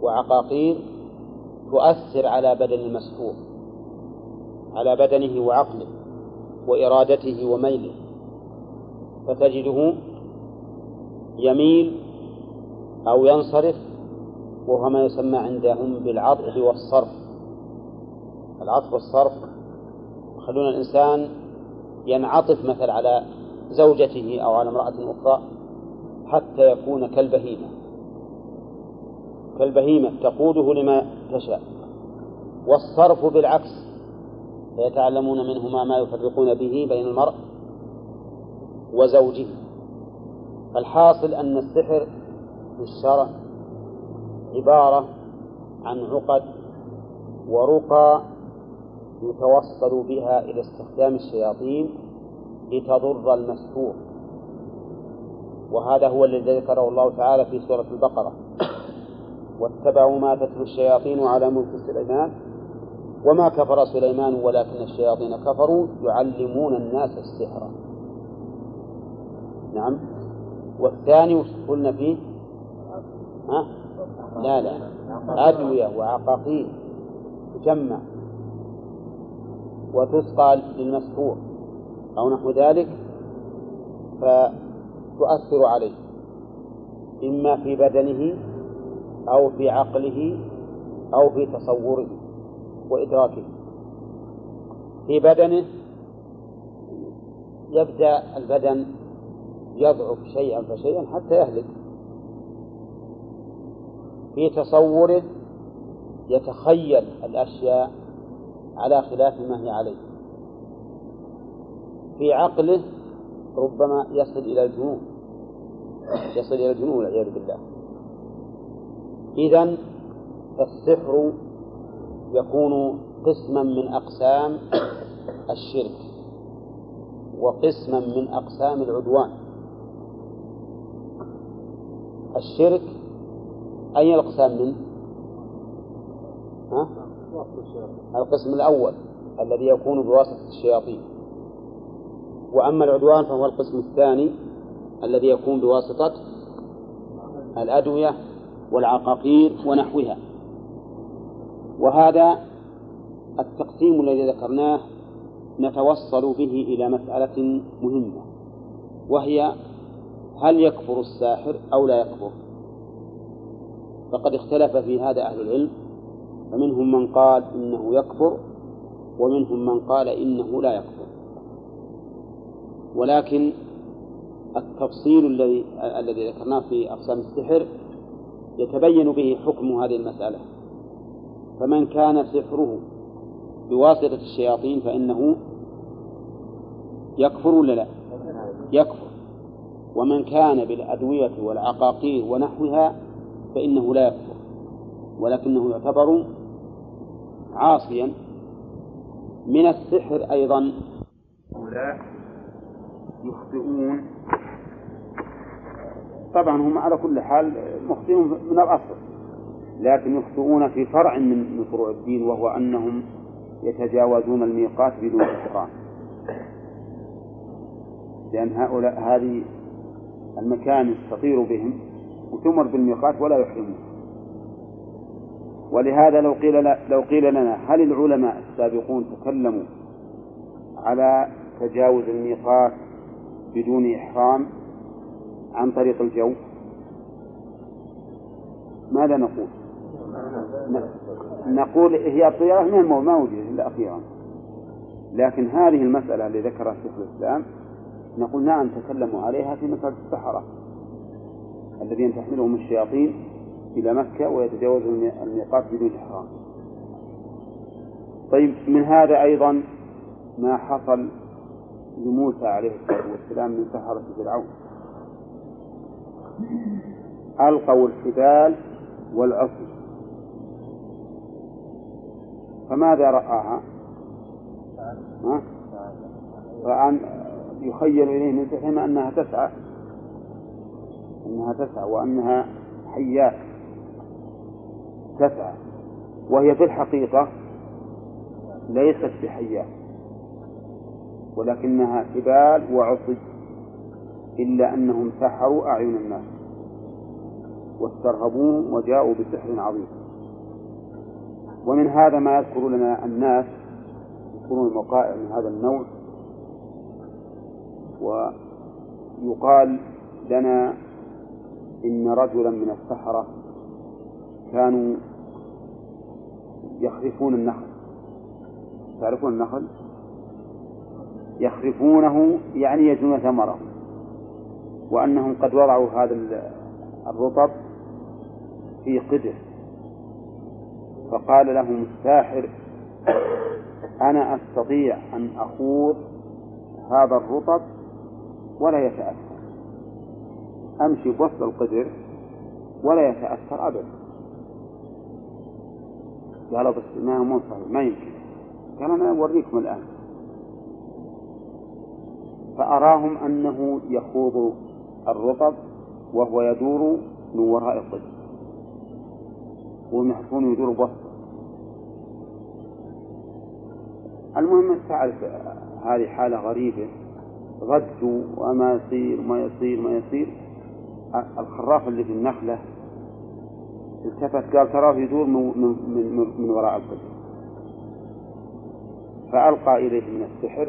وعقاقير تؤثر على بدن المسحور على بدنه وعقله وإرادته وميله. فتجده يميل أو ينصرف وهو ما يسمى عندهم بالعطف والصرف. العطف والصرف يخلون الإنسان ينعطف مثل على زوجته أو على امرأة أخرى. حتى يكون كالبهيمة. كالبهيمة تقوده لما تشاء. والصرف بالعكس فيتعلمون منهما ما يفرقون به بين المرء وزوجه. الحاصل أن السحر في الشرع عبارة عن عقد ورقى يتوصل بها إلى استخدام الشياطين لتضر المسحور. وهذا هو الذي ذكره الله تعالى في سورة البقرة. واتبعوا ما تتلو الشياطين على ملك سليمان. وما كفر سليمان ولكن الشياطين كفروا يعلمون الناس السحر. نعم. والثاني قلنا فيه؟ ها؟ لا لا. أدوية وعقاقير. تجمع وتسقى للمسحور. أو نحو ذلك. فتؤثر عليه إما في بدنه أو في عقله أو في تصوره وإدراكه. في بدنه يبدأ البدن يضعف شيئا فشيئا حتى يهلك. في تصوره يتخيل الأشياء على خلاف ما هي عليه. في عقله ربما يصل إلى الجنون يصل إلى الجنون والعياذ بالله إذا السحر يكون قسما من أقسام الشرك وقسما من أقسام العدوان الشرك أي الأقسام منه؟ ها؟ القسم الأول الذي يكون بواسطة الشياطين وأما العدوان فهو القسم الثاني الذي يكون بواسطة الأدوية والعقاقير ونحوها. وهذا التقسيم الذي ذكرناه نتوصل به إلى مسألة مهمة وهي هل يكفر الساحر أو لا يكفر؟ فقد اختلف في هذا أهل العلم فمنهم من قال إنه يكفر ومنهم من قال إنه لا يكفر. ولكن التفصيل الذي الذي ذكرناه في أقسام السحر يتبين به حكم هذه المسألة. فمن كان سحره بواسطة الشياطين فإنه يكفر ولا لا؟ يكفر. ومن كان بالأدوية والعقاقير ونحوها فإنه لا يكفر. ولكنه يعتبر عاصيا. من السحر أيضا. يخطئون. طبعا هم على كل حال مخطئون من الأصل لكن يخطئون في فرع من فروع الدين وهو أنهم يتجاوزون الميقات بدون إحرام. لأن هؤلاء هذه المكان يستطير بهم وتمر بالميقات ولا يحرمون. ولهذا لو قيل لو قيل لنا هل العلماء السابقون تكلموا على تجاوز الميقات بدون إحرام عن طريق الجو؟ ماذا نقول؟ نقول هي الطيارة ما وجدت إلا أخيرا. لكن هذه المسألة اللي ذكرها شيخ الإسلام نقول نعم تكلموا عليها في مسألة السحرة الذين تحملهم الشياطين إلى مكة ويتجاوزون الميقات بدون إحرام. طيب من هذا أيضا ما حصل لموسى عليه الصلاة والسلام من سحرة فرعون. ألقوا الحبال والعصي. فماذا رآها؟ ها؟ رأى يخيل إليه من سحرهم أنها تسعى. أنها تسعى وأنها حيات تسعى. وهي في الحقيقة ليست بحيات ولكنها حبال وعصي إلا أنهم سحروا أعين الناس واسترهبوهم وجاءوا بسحر عظيم. ومن هذا ما يذكر لنا الناس يذكرون الوقائع من هذا النوع ويقال لنا إن رجلا من السحرة كانوا يخرفون النخل. تعرفون النخل؟ يخرفونه يعني يجنون ثمره. وأنهم قد وضعوا هذا الرطب في قدر. فقال لهم الساحر أنا أستطيع أن أخوض هذا الرطب ولا يتأثر. أمشي بوسط القدر ولا يتأثر أبدا. قالوا بس ما هو ما يمكن. قال أنا أوريكم الآن. فأراهم أنه يخوض الرطب وهو يدور من وراء القدر والمحفون يدور بوسطه المهم تعرف هذه حالة غريبة. غدوا وما يصير ما يصير ما يصير. الخراف اللي في النخلة التفت قال تراه يدور من, من, من, من وراء القدر فألقى إليه من السحر.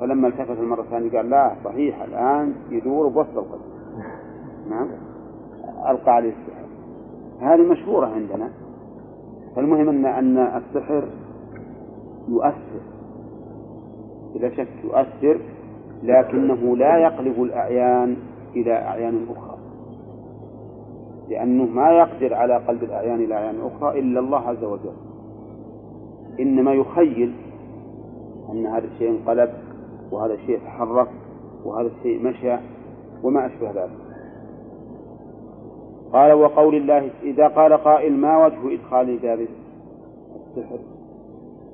فلما التفت المرة الثانية قال لا صحيح الآن يدور بوسط القدر نعم. ألقى عليه السحر. هذه مشهورة عندنا. فالمهم أن أن السحر يؤثر. بلا شك يؤثر لكنه لا يقلب الأعيان إلى أعيان أخرى. لأنه ما يقدر على قلب الأعيان إلى أعيان أخرى إلا الله عز وجل. إنما يخيل أن هذا الشيء انقلب وهذا الشيء تحرك وهذا الشيء مشى وما أشبه ذلك. قال وقول الله إذا قال قائل ما وجه إدخال باب السحر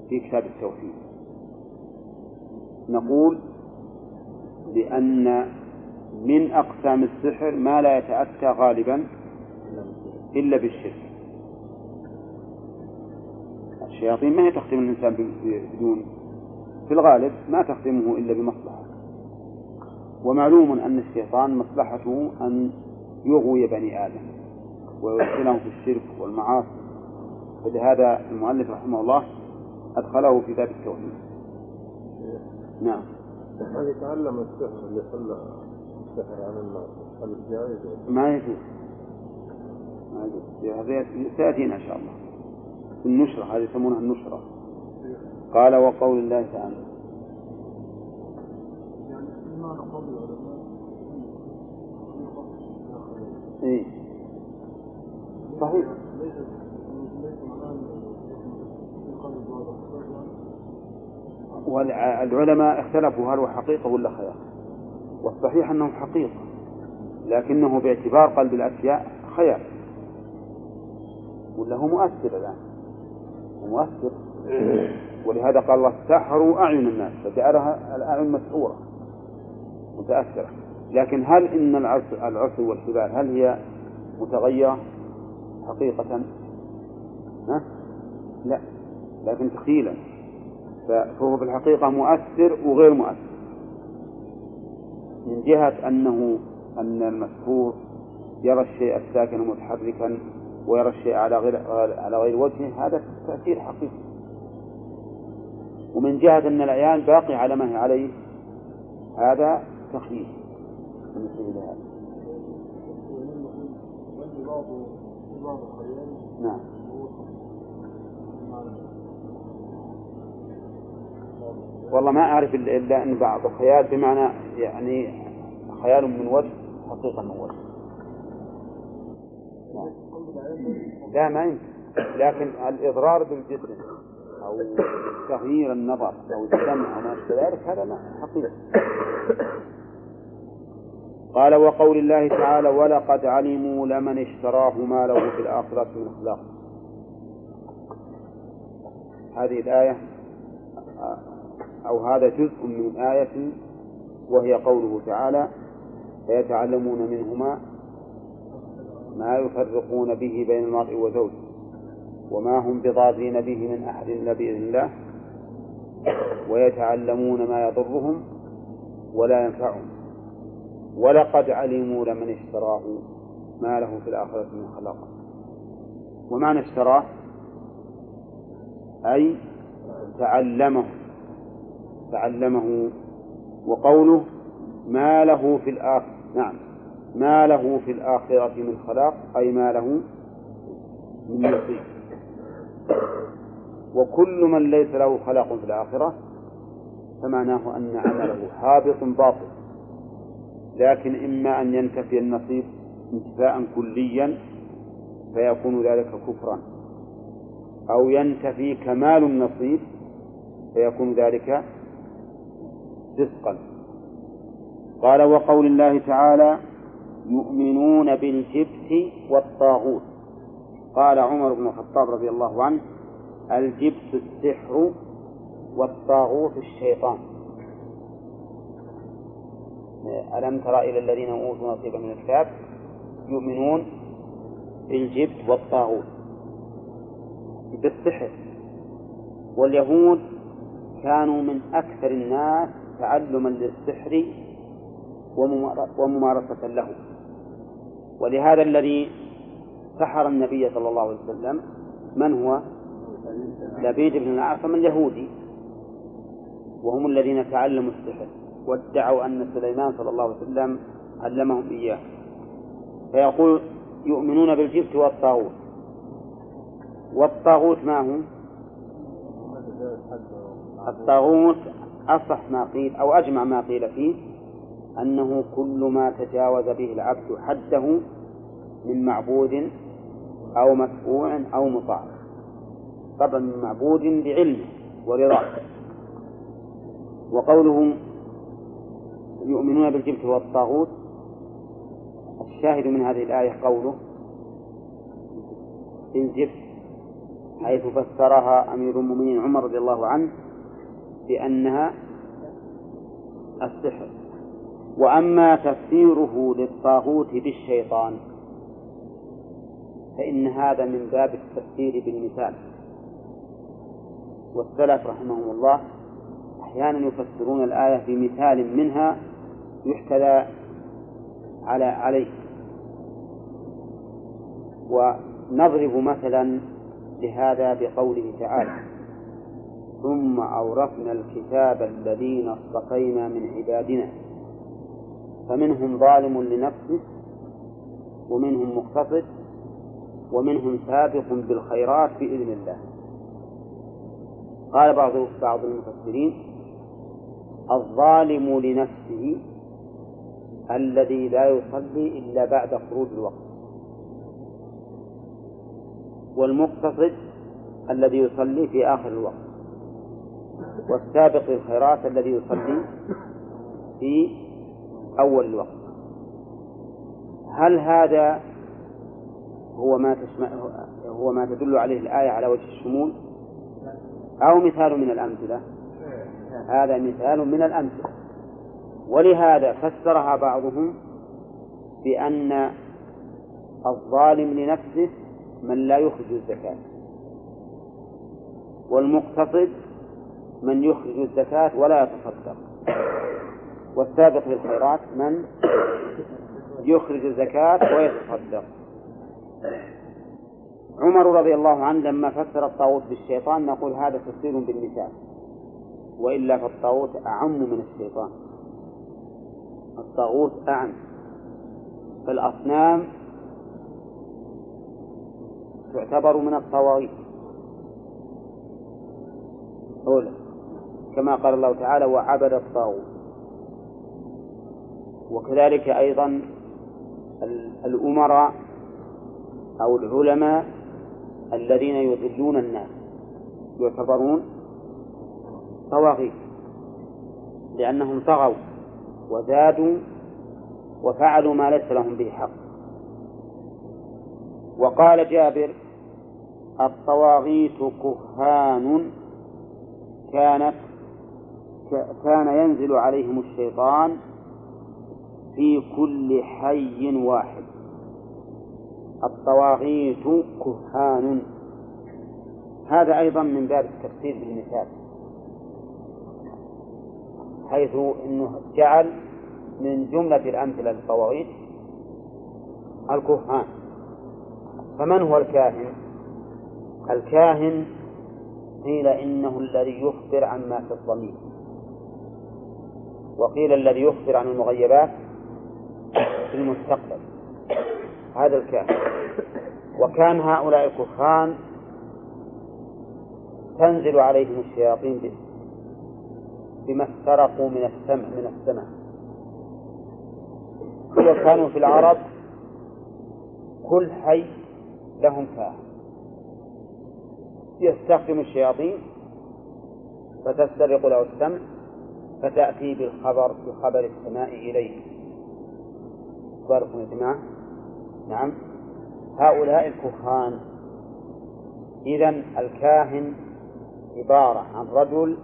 في كتاب التوحيد. نقول بأن من أقسام السحر ما لا يتأتى غالبا إلا بالشرك. الشياطين ما هي تخدم الإنسان بدون في الغالب ما تخدمه إلا بمصلحة. ومعلوم أن الشيطان مصلحته أن يغوي بني آدم ويدخلهم في الشرك والمعاصي. فلهذا المؤلف رحمه الله أدخله في باب التوحيد. نعم. هل يتعلم السحر اللي خلى السحر عن الناس هل جائز؟ ما يجوز. ما يجوز. سيأتينا إن شاء الله. النشرة هذه يسمونها النشرة. قال وقول الله تعالى. إيه. صحيح. والعلماء اختلفوا هل هو حقيقة ولا خيال والصحيح أنه حقيقة لكنه باعتبار قلب الأشياء خيال ولا هو مؤثر الآن؟ مؤثر. ولهذا قال الله سحروا أعين الناس. فجعلها الأعين مسحورة متأثرة. لكن هل إن العصي والحبال هل هي متغيرة حقيقة؟ ها؟ لا لكن تخيلا. فهو في الحقيقة مؤثر وغير مؤثر. من جهة أنه أن المسحور يرى الشيء الساكن متحركا ويرى الشيء على غير على غير وجهه هذا تأثير حقيقي. ومن جهة أن العيان باقي على ما هي عليه هذا تخييل بالنسبة لهذا نعم. والله ما أعرف إلا أن بعض الخيال بمعنى يعني خيال من وجه حقيقة من وجه. لا ما يمكن. لكن الإضرار بالجسم. أو تغيير النظر أو السمع أو ما أشبه ذلك هذا ما حقيقة. قال وقول الله تعالى ولقد علموا لمن اشتراه ما له في الآخرة من خلاق هذه الآية أو هذا جزء من آية وهي قوله تعالى فيتعلمون منهما ما يفرقون به بين المرء وزوجه. وما هم بضارين به من أحد إلا بإذن الله ويتعلمون ما يضرهم ولا ينفعهم. ولقد علموا لمن اشتراه ما له في الآخرة من خلاق. ومعنى اشتراه أي تعلمه تعلمه وقوله ما له في الآخرة نعم ما له في الآخرة من خلاق أي ما له من نصيب. وكل من ليس له خلاق في الآخرة فمعناه أن عمله حابط باطل. لكن إما أن ينتفي النصيب انتفاء كليا فيكون ذلك كفرا أو ينتفي كمال النصيب فيكون ذلك فسقا قال وقول الله تعالى يؤمنون بالجبت والطاغوت. قال عمر بن الخطاب رضي الله عنه الجبت السحر والطاغوت الشيطان. ألم تر إلى الذين أوتوا نصيبا من الكتاب؟ يؤمنون بالجبت والطاغوت. بالسحر. واليهود كانوا من أكثر الناس تعلما للسحر وممارسة له. ولهذا الذي سحر النبي صلى الله عليه وسلم من هو؟ لبيد بن الأعصم اليهودي وهم الذين تعلموا السحر وادعوا أن سليمان صلى الله عليه وسلم علمهم إياه فيقول يؤمنون بالجبت والطاغوت والطاغوت ما هو؟ الطاغوت أصح ما قيل أو أجمع ما قيل فيه أنه كل ما تجاوز به العبد حده من معبود أو متبوع أو مطاع. طبعا من معبود بعلمه ورضاه وقوله يؤمنون بالجبت والطاغوت. الشاهد من هذه الآية قوله بالجبت حيث فسرها أمير المؤمنين عمر رضي الله عنه بأنها السحر. وأما تفسيره للطاغوت بالشيطان فإن هذا من باب التفسير بالمثال. والسلف رحمهم الله أحيانا يفسرون الآية بمثال منها يحتذى على عليه. ونضرب مثلا لهذا بقوله تعالى ثم أورثنا الكتاب الذين اصطفينا من عبادنا. فمنهم ظالم لنفسه ومنهم مقتصد ومنهم سابق بالخيرات بإذن الله. قال بعض بعض المفسرين الظالم لنفسه الذي لا يصلي إلا بعد خروج الوقت. والمقتصد الذي يصلي في آخر الوقت. والسابق للخيرات الذي يصلي في أول الوقت. هل هذا هو ما تشمع هو ما تدل عليه الآية على وجه الشمول؟ أو مثال من الأمثلة؟ هذا مثال من الأمثلة. ولهذا فسرها بعضهم بأن الظالم لنفسه من لا يخرج الزكاة والمقتصد من يخرج الزكاة ولا يتصدق. والسابق للخيرات من يخرج الزكاة ويتصدق. عمر رضي الله عنه لما فسر الطاغوت بالشيطان نقول هذا تفسير بالمثال وإلا فالطاغوت أعم من الشيطان. الطاغوت أعم. فالأصنام تعتبر من الطواغيت. أولا كما قال الله تعالى وعبد الطاغوت وكذلك أيضا الأمراء أو العلماء الذين يضلون الناس يعتبرون طواغيت لأنهم طغوا وزادوا وفعلوا ما ليس لهم به حق. وقال جابر الطواغيت كهان كانت كان ينزل عليهم الشيطان في كل حي واحد. الطواغيت كهان. هذا أيضا من باب التفسير بالمثال حيث أنه جعل من جملة الأمثلة للطواغيت الكهان. فمن هو الكاهن؟ الكاهن قيل إنه الذي يخبر عما في الضمير. وقيل الذي يخبر عن المغيبات في المستقبل. هذا الكاهن. وكان هؤلاء الكهان تنزل عليهم الشياطين بما استرقوا من السمع من السماء وكانوا في العرب كل حي لهم كاهن. يستخدم الشياطين فتسترق له السمع فتأتي بالخبر بخبر السماء إليه. يا جماعة. نعم. هؤلاء الكهان. إذا الكاهن عبارة عن رجل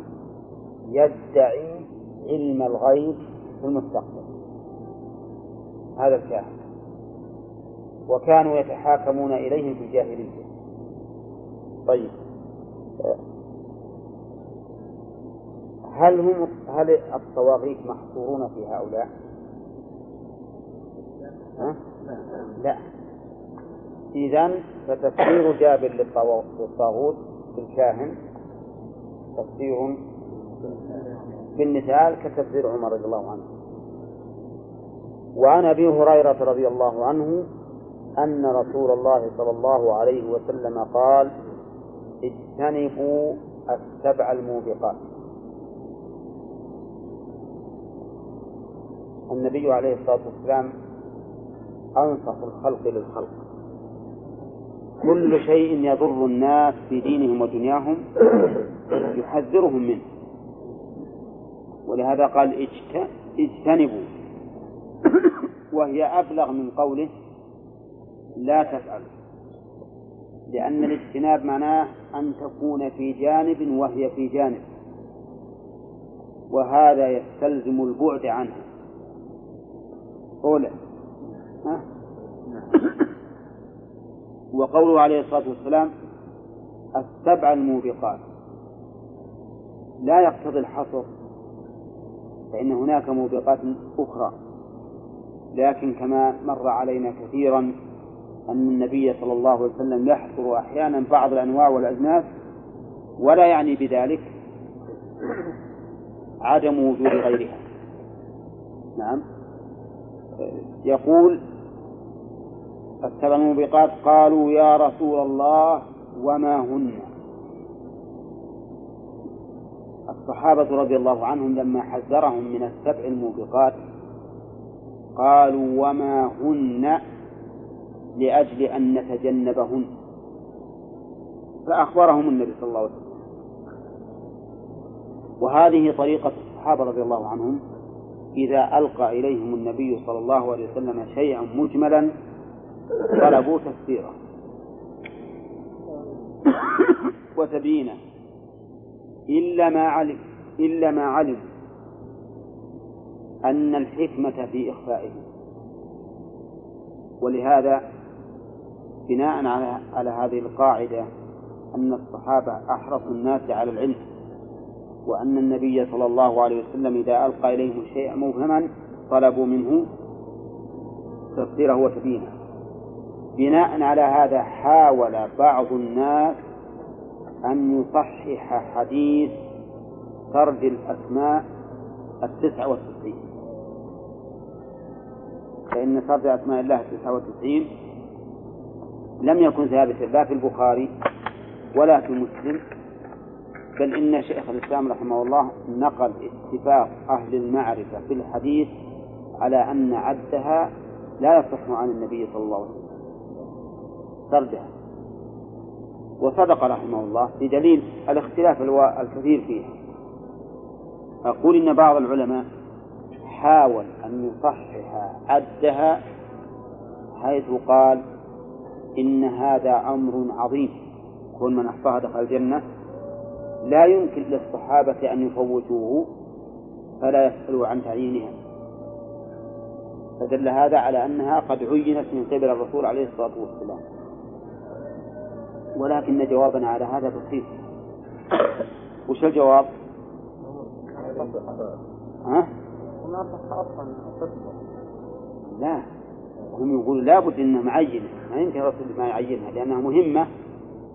يدعي علم الغيب في المستقبل. هذا الكاهن. وكانوا يتحاكمون إليهم في الجاهلية طيب. هل هم هل الطواغيت محصورون في هؤلاء؟ ها؟ لا. إذا فتفسير جابر للطاغوت بالكاهن تفسير بالمثال كتفسير عمر رضي الله عنه. وعن أبي هريرة رضي الله عنه أن رسول الله صلى الله عليه وسلم قال اجتنبوا السبع الموبقات. النبي عليه الصلاة والسلام انصف الخلق للخلق. كل شيء يضر الناس في دينهم ودنياهم يحذرهم منه. ولهذا قال اجتنبوا. وهي أبلغ من قوله لا تفعل لأن الاجتناب معناه أن تكون في جانب وهي في جانب. وهذا يستلزم البعد عنها. أولى ها؟ وقوله عليه الصلاة والسلام السبع الموبقات. لا يقتضي الحصر فإن هناك موبقات أخرى. لكن كما مر علينا كثيرا أن النبي صلى الله عليه وسلم يحصر أحيانا بعض الأنواع والأجناس ولا يعني بذلك عدم وجود غيرها. نعم. يقول السبع الموبقات. قالوا يا رسول الله وما هن؟ الصحابة رضي الله عنهم لما حذرهم من السبع الموبقات قالوا وما هن؟ لأجل أن نتجنبهن. فأخبرهم النبي صلى الله عليه وسلم. وهذه طريقة الصحابة رضي الله عنهم. إذا ألقى إليهم النبي صلى الله عليه وسلم شيئا مجملا طلبوا تفسيره وتبيينه إلا ما علم إلا ما علم أن الحكمة في إخفائه. ولهذا بناء على على هذه القاعدة أن الصحابة أحرص الناس على العلم وأن النبي صلى الله عليه وسلم إذا ألقى إليهم شيئا مبهما طلبوا منه تفسيره وتبيينه بناء على هذا حاول بعض الناس أن يصحح حديث سرد الأسماء التسعة والتسعين فإن سرد أسماء الله التسعة والتسعين لم يكن ثابتا لا في البخاري ولا في مسلم بل إن شيخ الإسلام رحمه الله نقل اتفاق أهل المعرفة في الحديث على أن عدها لا يصح عن النبي صلى الله عليه وسلم. سردها وصدق رحمه الله بدليل الاختلاف الكثير فيها أقول إن بعض العلماء حاول أن يصحح عدها حيث قال إن هذا أمر عظيم. كل من أحصاها دخل الجنة لا يمكن للصحابة أن يفوتوه فلا يسألوا عن تعيينها. فدل هذا على أنها قد عينت من قبل الرسول عليه الصلاة والسلام. ولكن جوابنا على هذا بسيط. وش الجواب؟ ها؟ لا. هم يقولوا لابد إنها معينة. ما يمكن الرسول ما يعينها لأنها مهمة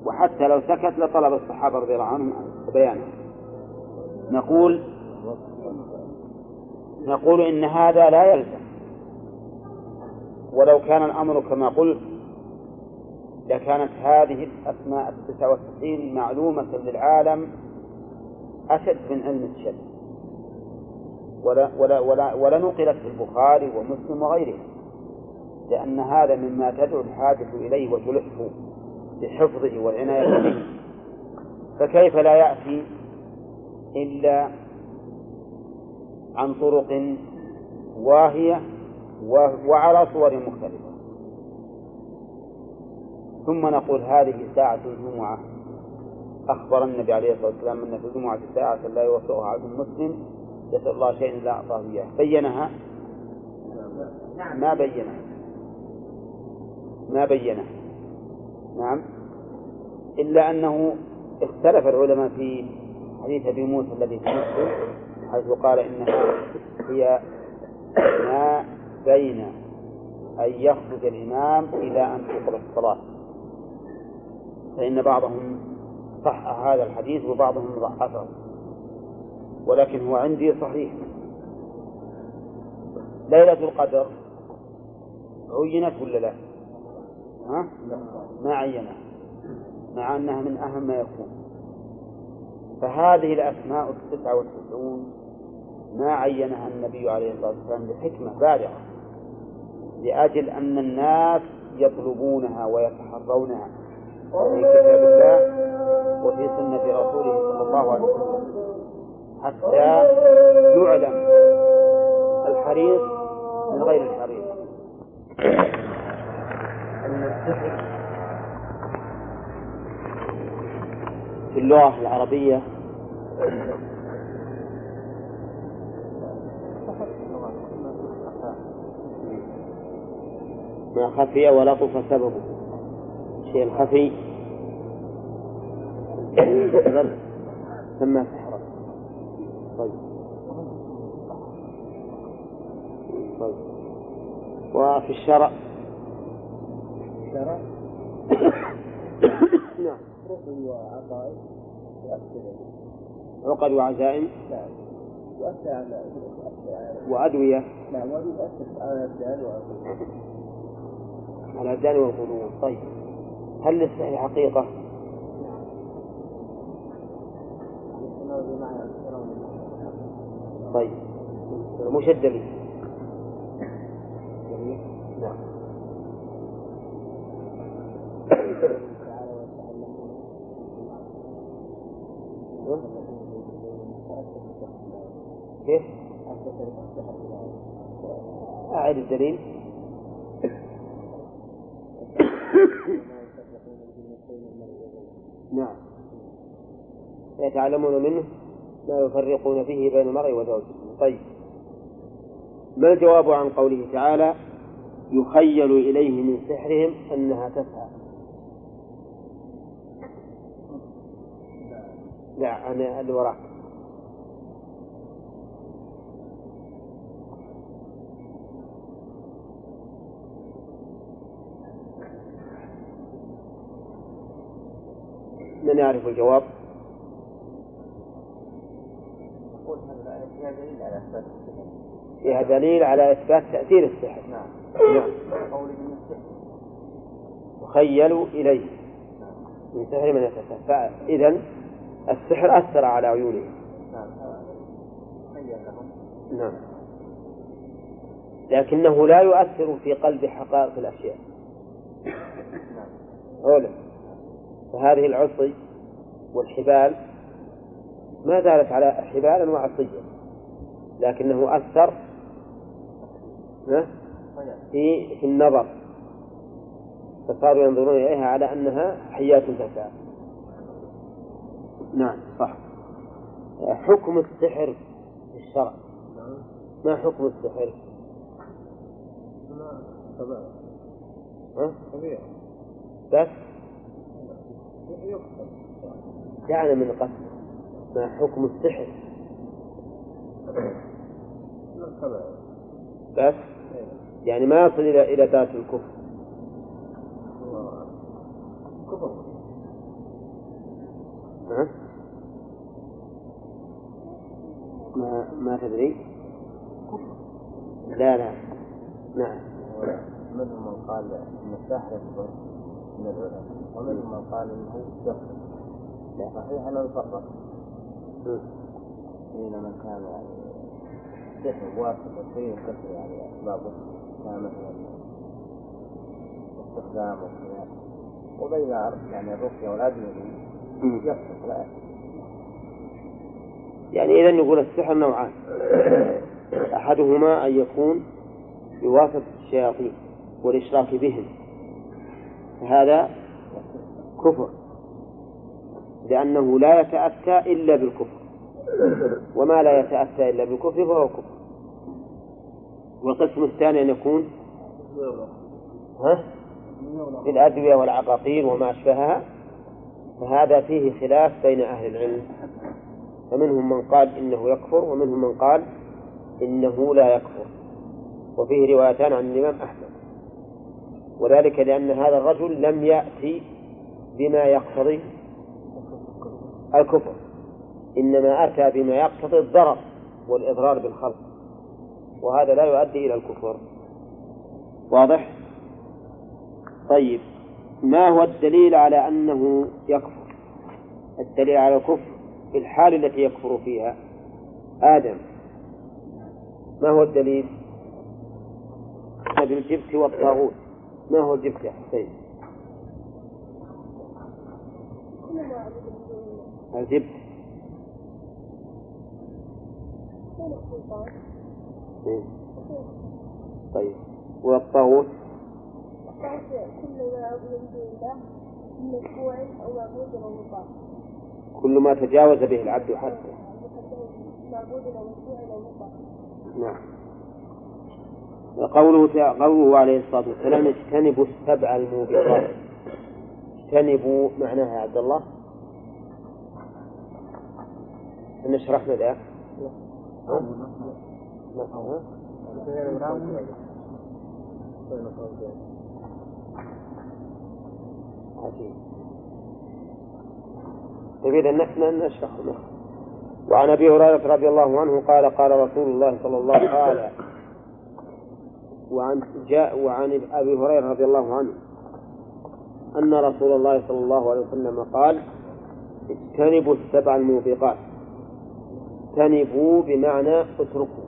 وحتى لو سكت لطلب الصحابة رضي الله عنهم بيانها نقول نقول إن هذا لا يلزم. ولو كان الأمر كما قلت لكانت هذه الأسماء التسعه والتسعين معلومة للعالم أشد من علم الشد ولا ولا ولا ولا نقلت في البخاري ومسلم وغيرها لأن هذا مما تدعو الحاجة إليه وتلحه بحفظه والعناية به. فكيف لا يأتي إلا عن طرق واهية وعلى صور مختلفة. ثم نقول هذه ساعة الجمعة. أخبر النبي عليه الصلاة والسلام أن في الجمعة ساعة لا يوفقها عبد مسلم يسأل الله شيئا لا أعطاه إياه. بينها؟ ما بينها؟ ما بينها؟ نعم. إلا أنه اختلف العلماء في حديث أبي موسى الذي في مسلم حيث قال إنها هي ما بين أن يخرج الإمام إلى أن تقرأ الصلاة. فإن بعضهم صح هذا الحديث وبعضهم ضعفه. ولكن هو عندي صحيح. ليلة القدر عينت ولا لا؟ ها؟ ما عينها. مع أنها من أهم ما يكون. فهذه الأسماء التسعة والتسعون ما عينها النبي عليه الصلاة والسلام بحكمة بالغة. لأجل أن الناس يطلبونها ويتحرونها. في كتاب الله وفي سنة رسوله صلى الله عليه وسلم. حتى يعلم الحريص من غير الحريص. أن السحر في اللغة العربية. ما خفي ولطف سببه. الشيء الخفي سمى سحرا طيب. طيب. وفي الشرع شرع نعم. وعقائد يؤثر عقد وعزائم. نعم يؤثر على وأدوية. نعم وعلى على الأبدان والقلوب طيب. هل للسحر حقيقة؟ طيب مش الدليل نعم كيف؟ أعد الدليل نعم. يتعلمون منه ما يفرقون فيه بين المرء وزوجه. طيب. ما الجواب عن قوله تعالى يخيل إليه من سحرهم أنها تسعى لا أنا اللي وراك. من يعرف الجواب؟ فيها دليل على إثبات تأثير السحر نعم. نعم. قوله من السحر يخيل إليه. من سحر من يتسحر فإذا السحر أثر على عيونهم نعم. نعم. لكنه لا يؤثر في قلب حقائق الأشياء. نعم. أولا فهذه العصي والحبال ما زالت على حبالا وعصيا لكنه أثر في في النظر فصاروا ينظرون إليها على أنها حيات تسعى نعم صح. حكم السحر في الشرع. ما حكم السحر؟ ها؟ بس؟ دعنا من قتل ما حكم السحر؟ بس؟ يعني ما يصل إلى إلى ذات الكفر. كفر ها؟ ما ما تدري؟ لا لا. نعم. منهم من قال إن الساحر من العلماء ومنهم من قال إنه يكفر صحيح انه يفرق؟ بين من كان يعني سحر واسطة فيه كثر يعني أسبابه كان مثلا استخدام وكذا وبين يعني الرقية والأدوية يفرق لا. يعني إذا نقول السحر نوعان. أحدهما أن يكون بواسطة الشياطين والإشراك بهم. فهذا كفر. لأنه لا يتأتى إلا بالكفر. وما لا يتأتى إلا بالكفر فهو كفر. والقسم الثاني أن يكون ها؟ في الأدوية والعقاقير وما أشبهها فهذا فيه خلاف بين أهل العلم. فمنهم من قال إنه يكفر ومنهم من قال إنه لا يكفر. وفيه روايتان عن الإمام أحمد. وذلك لأن هذا الرجل لم يأتي بما يقتضي الكفر. إنما أتى بما يقتضي الضرر والإضرار بالخلق. وهذا لا يؤدي إلى الكفر. واضح؟ طيب ما هو الدليل على أنه يكفر؟ الدليل على الكفر في الحال التي يكفر فيها آدم. ما هو الدليل؟ بالجبت والطاغوت. ما هو الجبت يا حسين؟ إيه. طيب. والطاغوت؟ كل ما الله من أو معبود أو كل ما تجاوز به العبد حتى معبود أو أو نعم قوله قوله عليه الصلاة والسلام اجتنبوا السبع الموبقات. اجتنبوا معناها يا عبد الله. إحنا شرحنا ذا عجيب طيب إذا نحن نشرح وعن أبي هريرة رضي الله عنه قال قال رسول الله صلى الله عليه وسلم وعن جاء وعن أبي هريرة رضي الله عنه أن رسول الله صلى الله عليه وسلم قال اجتنبوا السبع الموبقات. اجتنبوا بمعنى اتركوا.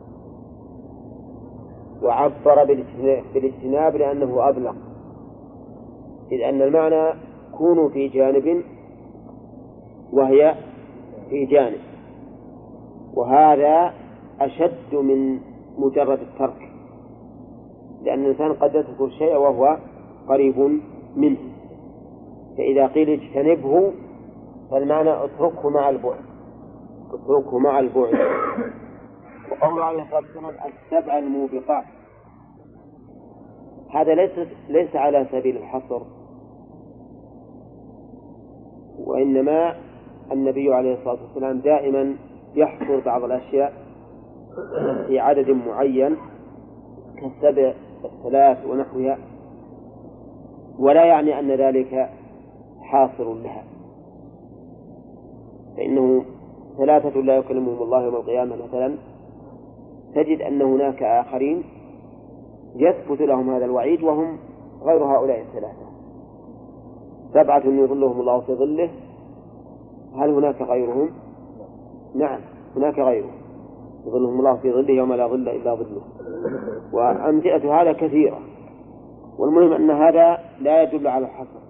وعبر بالاجتناب لأنه أبلغ. إذ أن المعنى كونوا في جانب وهي في جانب. وهذا أشد من مجرد الترك. لأن الإنسان قد يترك الشيء وهو قريب منه. فإذا قيل اجتنبه فالمعنى اتركه مع البعد. اتركه مع البعد. وقول عليه الصلاة والسلام السبع الموبقات. هذا ليس ليس على سبيل الحصر. وإنما النبي عليه الصلاة والسلام دائما يحصر بعض الأشياء في عدد معين كالسبع الثلاث ونحوها. ولا يعني أن ذلك حاصر لها. فإنه ثلاثة لا يكلمهم الله يوم القيامة مثلا تجد أن هناك آخرين يثبت لهم هذا الوعيد وهم غير هؤلاء الثلاثة. سبعة يظلهم الله في ظله هل هناك غيرهم؟ نعم هناك غيرهم. يظلهم الله في ظله يوم لا ظل إلا ظله. وأمثلة هذا كثيرة. والمهم أن هذا لا يدل على الحصر.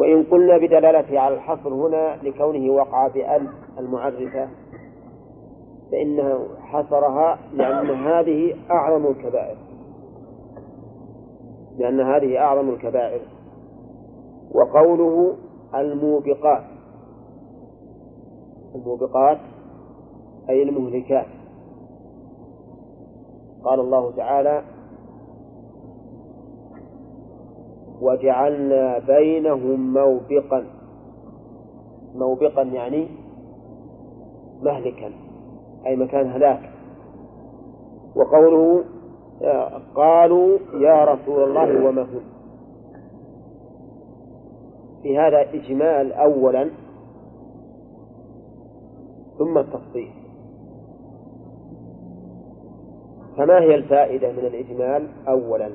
وإن قلنا بدلالته على الحصر هنا لكونه وقع بأل المعرفة فإنه حصرها لأن هذه أعظم الكبائر. لأن هذه أعظم الكبائر. وقوله الموبقات. الموبقات أي المهلكات. قال الله تعالى وجعلنا بينهم موبقا. موبقا يعني مهلكا أي مكان هلاك. وقوله قالوا يا رسول الله وما هم. في هذا إجمال أولا ثم التفصيل. فما هي الفائدة من الإجمال أولا؟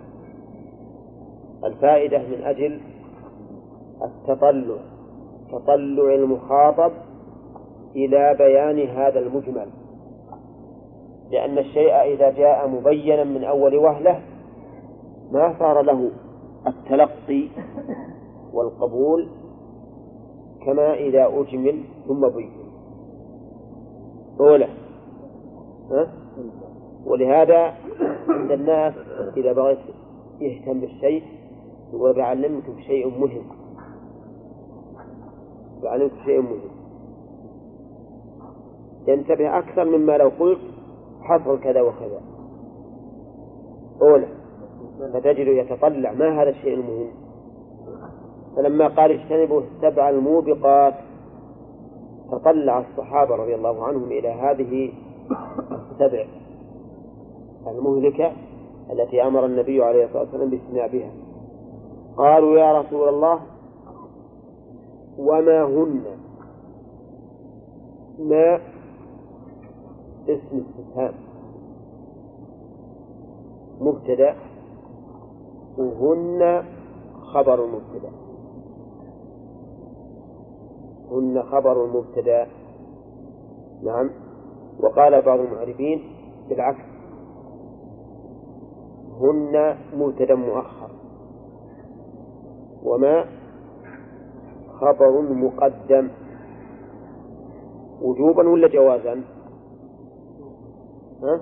الفائدة من أجل التطلع تطلع المخاطب إلى بيان هذا المجمل. لأن الشيء إذا جاء مبينا من أول وهلة ما صار له التلقي والقبول كما إذا أجمل ثم بين. أولى. ها؟ ولهذا عند الناس إذا بغيت يهتم بالشيء يقول بعلمكم شيء مهم. بعلمكم شيء مهم. ينتبه أكثر مما لو قلت حصل كذا وكذا. أولى فتجد يتطلع ما هذا الشيء المهم. فلما قال اجتنبوا السبع الموبقات تطلع الصحابة رضي الله عنهم إلى هذه السبع المهلكة التي أمر النبي عليه الصلاة والسلام باجتنابها. قالوا يا رسول الله وما هن؟ ما اسم استفهام مبتدأ. وهن خبر مبتدأ. هن خبر مبتدأ. نعم. وقال بعض المعرفين بالعكس. هن مبتدأ مؤخر. وما خبر مقدم وجوبا ولا جوازا؟ ها؟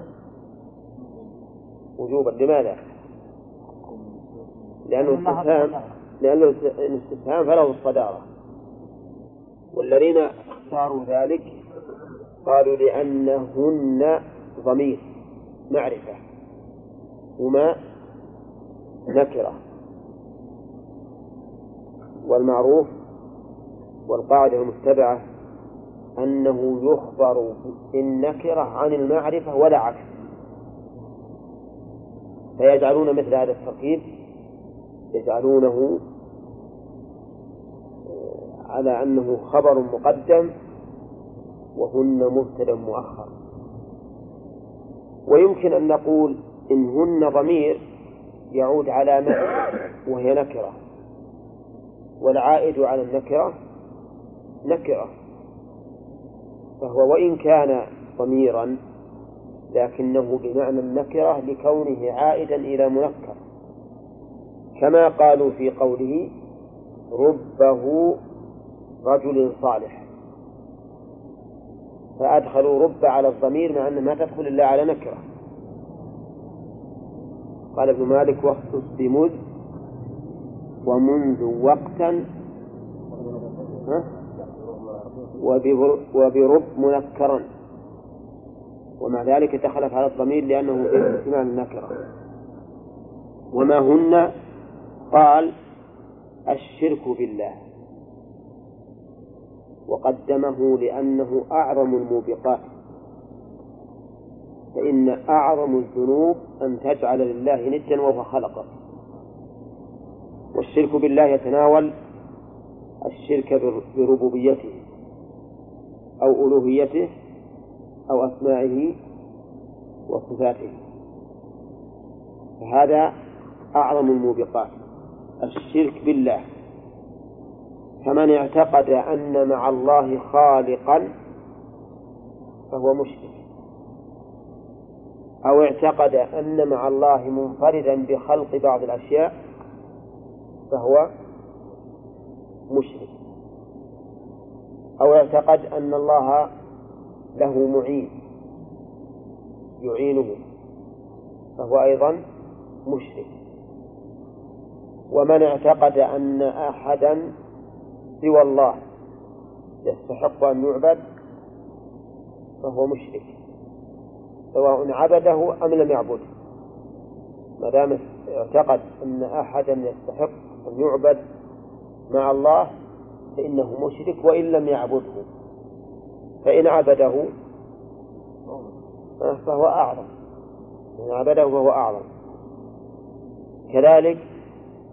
وجوبا لماذا؟ لأنه استفهام لأنه الاستفهام فله الصدارة والذين اختاروا ذلك قالوا لأنهن ضمير معرفة هما نكرة والمعروف والقاعدة المتبعة أنه يخبر بالنكرة عن المعرفة ولا عكس. فيجعلون مثل هذا التركيب يجعلونه على أنه خبر مقدم وهن مبتدا مؤخر. ويمكن أن نقول إن هن ضمير يعود على ما وهي نكرة. والعائد على النكرة نكرة. فهو وإن كان ضميرا لكنه بمعنى النكرة لكونه عائدا إلى منكر. كما قالوا في قوله ربه رجل صالح. فأدخلوا رب على الضمير مع أنها ما تدخل إلا على نكرة. قال ابن مالك واخصص بمذ ومنذ وقتا وبرب منكرا. ومع ذلك دخلت على الضمير لأنه في النكرة وما هن؟ قال الشرك بالله. وقدمه لأنه أعظم الموبقات. فإن أعظم الذنوب أن تجعل لله ندا وهو خلقك. والشرك بالله يتناول الشرك بربوبيته أو ألوهيته أو أسمائه وصفاته. فهذا أعظم الموبقات الشرك بالله. فمن اعتقد أن مع الله خالقا فهو مشرك. أو اعتقد أن مع الله منفردا بخلق بعض الأشياء فهو مشرك. أو اعتقد أن الله له معين يعينه فهو أيضا مشرك. ومن اعتقد أن أحدا سوى الله يستحق أن يعبد فهو مشرك سواء عبده أم لم يعبده. ما دام اعتقد أن أحدا يستحق أن يعبد مع الله فإنه مشرك وإن لم يعبده. فإن عبده فهو أعظم. إن عبده فهو أعظم. كذلك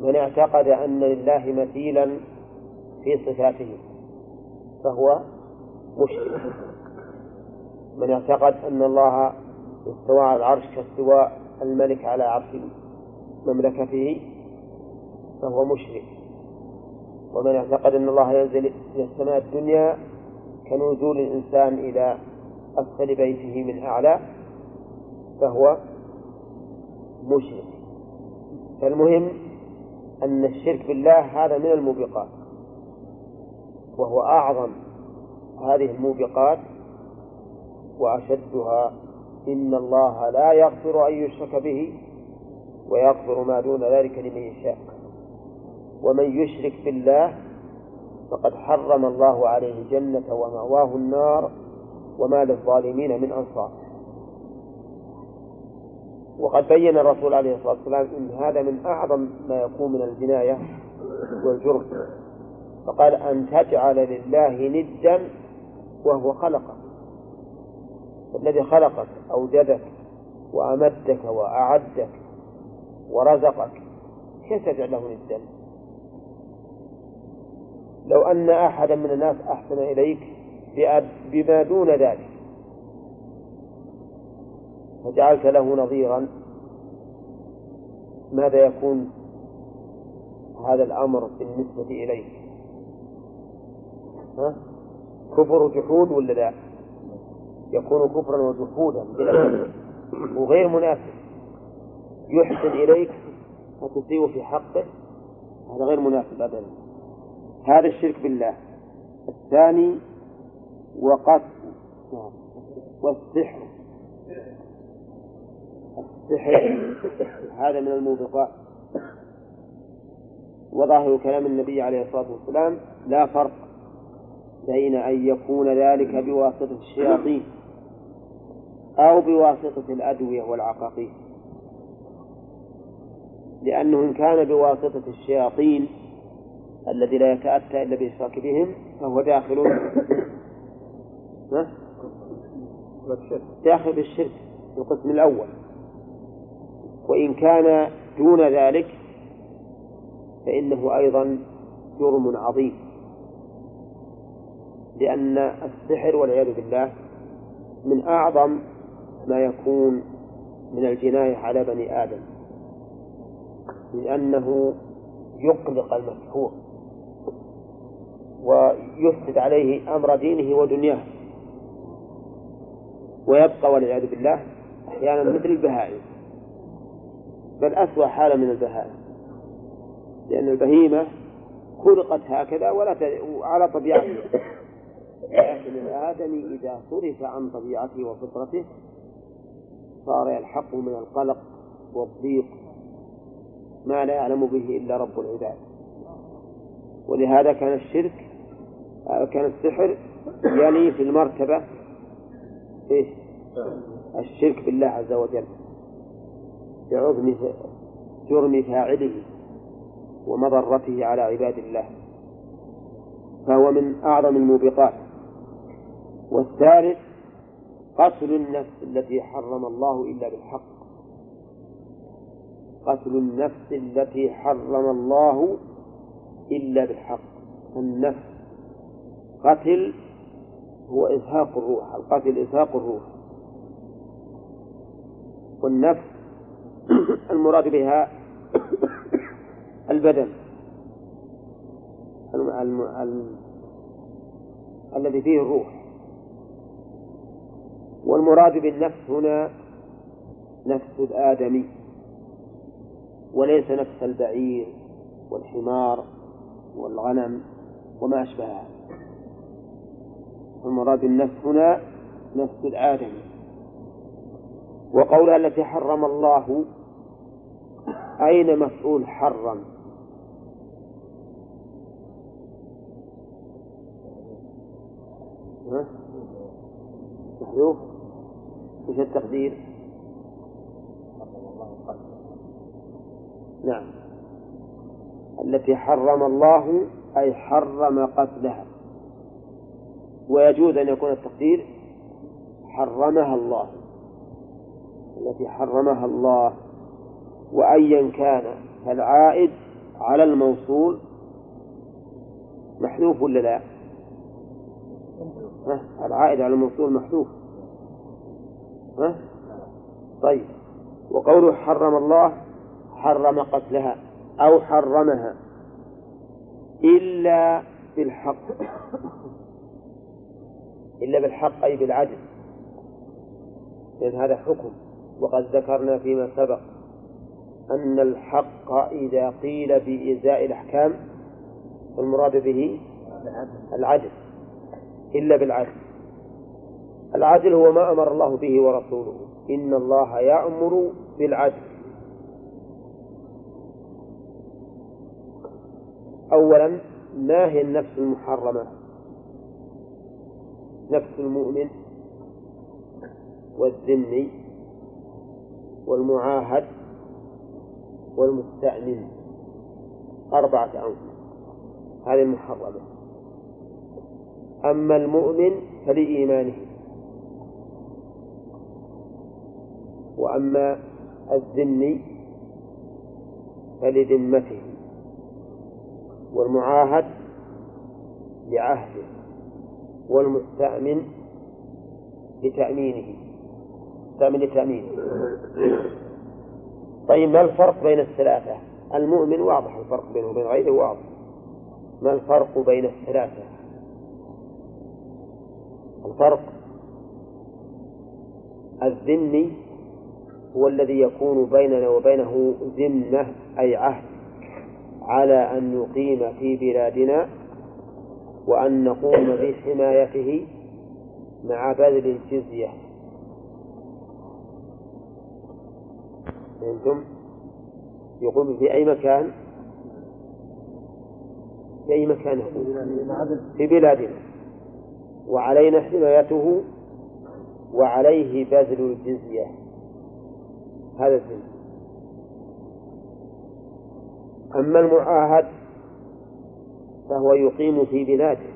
من اعتقد أن لله مثيلا في صفاته فهو مشرك. من اعتقد أن الله استوى على العرش كاستواء الملك على عرش مملكته فهو مشرك. ومن اعتقد أن الله ينزل إلى السماء الدنيا كنزول الإنسان إلى أسفل بيته من أعلى فهو مشرك. فالمهم أن الشرك بالله هذا من الموبقات وهو أعظم هذه الموبقات وأشدها إن الله لا يغفر أن يشرك به ويغفر ما دون ذلك لمن يشاء. ومن يشرك بالله فقد حرم الله عليه الجنة ومأواه النار وما للظالمين من أنصار. وقد بين الرسول عليه الصلاة والسلام أن هذا من أعظم ما يكون من الجناية والجرم. فقال أن تجعل لله ندا وهو خلقك. الذي خلقك أوجدك وأمدك وأعدك ورزقك كيف تجعل له ندا؟ لو أن أحدا من الناس أحسن إليك بما دون ذلك. فجعلت له نظيرا. ماذا يكون هذا الأمر بالنسبة إليك ها؟ كفر جحود ولا لا؟ يكون كفرا وجحودا. وغير مناسب يحسن إليك فتسيء في حقه. هذا غير مناسب أبدا. هذا الشرك بالله. الثاني وقتل والسحر. السحر. هذا من الموبقات. وظاهر كلام النبي عليه الصلاة والسلام لا فرق بين أن يكون ذلك بواسطة الشياطين أو بواسطة الأدوية والعقاقير. لأنه إن كان بواسطة الشياطين الذي لا يتأتى إلا بالإشراك بهم فهو داخل داخل بالشرك في القسم الأول. وإن كان دون ذلك فإنه أيضا جرم عظيم. لأن السحر والعياذ بالله من أعظم ما يكون من الجناية على بني آدم لأنه يقلق المسحور. ويفسد عليه أمر دينه ودنياه. ويبقى والعياذ بالله أحيانا مثل البهائم. بل أسوأ حالة من البهائم. لأن البهيمة خلقت هكذا ولا على طبيعتها لكن الآدمي إذا صرف عن طبيعته وفطرته صار يلحقه من القلق والضيق ما لا يعلم به إلا رب العباد. ولهذا كان الشرك كان السحر يلي في المرتبة إيش؟ الشرك بالله عز وجل. بعظم جرم فاعله ومضرته على عباد الله. فهو من أعظم الموبقات. والثالث قتل النفس التي حرم الله إلا بالحق. قتل النفس التي حرم الله إلا بالحق. النفس قتل هو إزهاق الروح. القتل إزهاق الروح. والنفس المراد بها البدن. الم... الم... الم... الذي فيه الروح. والمراد بالنفس هنا نفس الآدمي. وليس نفس البعير والحمار والغنم وما أشبهها. المراد النفس هنا نفس الآدمي وقولها التي حرم الله أين مفعول حرم؟ محذوف وش التقدير؟ نعم. التي حرم الله أي حرم قتلها. ويجوز أن يكون التقدير حرمها الله التي حرمها الله وأيا كان فالعائد على الموصول محذوف ولا لا؟ ها؟ العائد على الموصول محذوف ها؟ طيب وقوله حرم الله حرم قتلها أو حرمها إلا بالحق إلا بالحق أي بالعدل. لأن هذا حكم. وقد ذكرنا فيما سبق أن الحق إذا قيل بإزاء الأحكام فالمراد به العدل إلا بالعدل. العدل هو ما أمر الله به ورسوله. إن الله يأمر بالعدل. أولا ما هي النفس المحرمة. نفس المؤمن والذمي والمعاهد والمستأمن أربعة أنفس هذه المحرمة. أما المؤمن فلإيمانه. وأما الذمي فلذمته. والمعاهد لعهده. والمستأمن لتأمينه. مستأمن لتأمينه. طيب ما الفرق بين الثلاثة؟ المؤمن واضح الفرق بينه وبين غيره واضح. ما الفرق بين الثلاثة؟ الفرق الذمي هو الذي يكون بيننا وبينه ذمة أي عهد على أن نقيم في بلادنا وأن نقوم بحمايته مع بذل الجزية. فهمتم؟ يقوم في أي مكان؟ في أي مكان في بلادنا. وعلينا حمايته وعليه بذل الجزية. هذا الذنب أما المعاهد فهو يقيم في بلاده.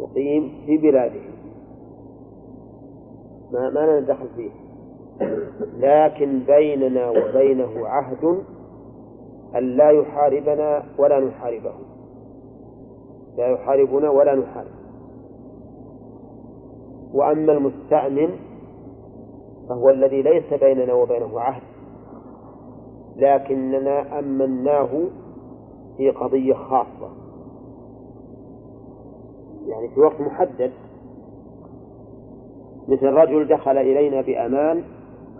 يقيم في بلاده. ما ما لنا دخل فيه. لكن بيننا وبينه عهد أن لا يحاربنا ولا نحاربه. لا يحاربنا ولا نحارب. وأما المستأمن فهو الذي ليس بيننا وبينه عهد. لكننا أمناه في قضية خاصة. يعني في وقت محدد. مثل رجل دخل إلينا بأمان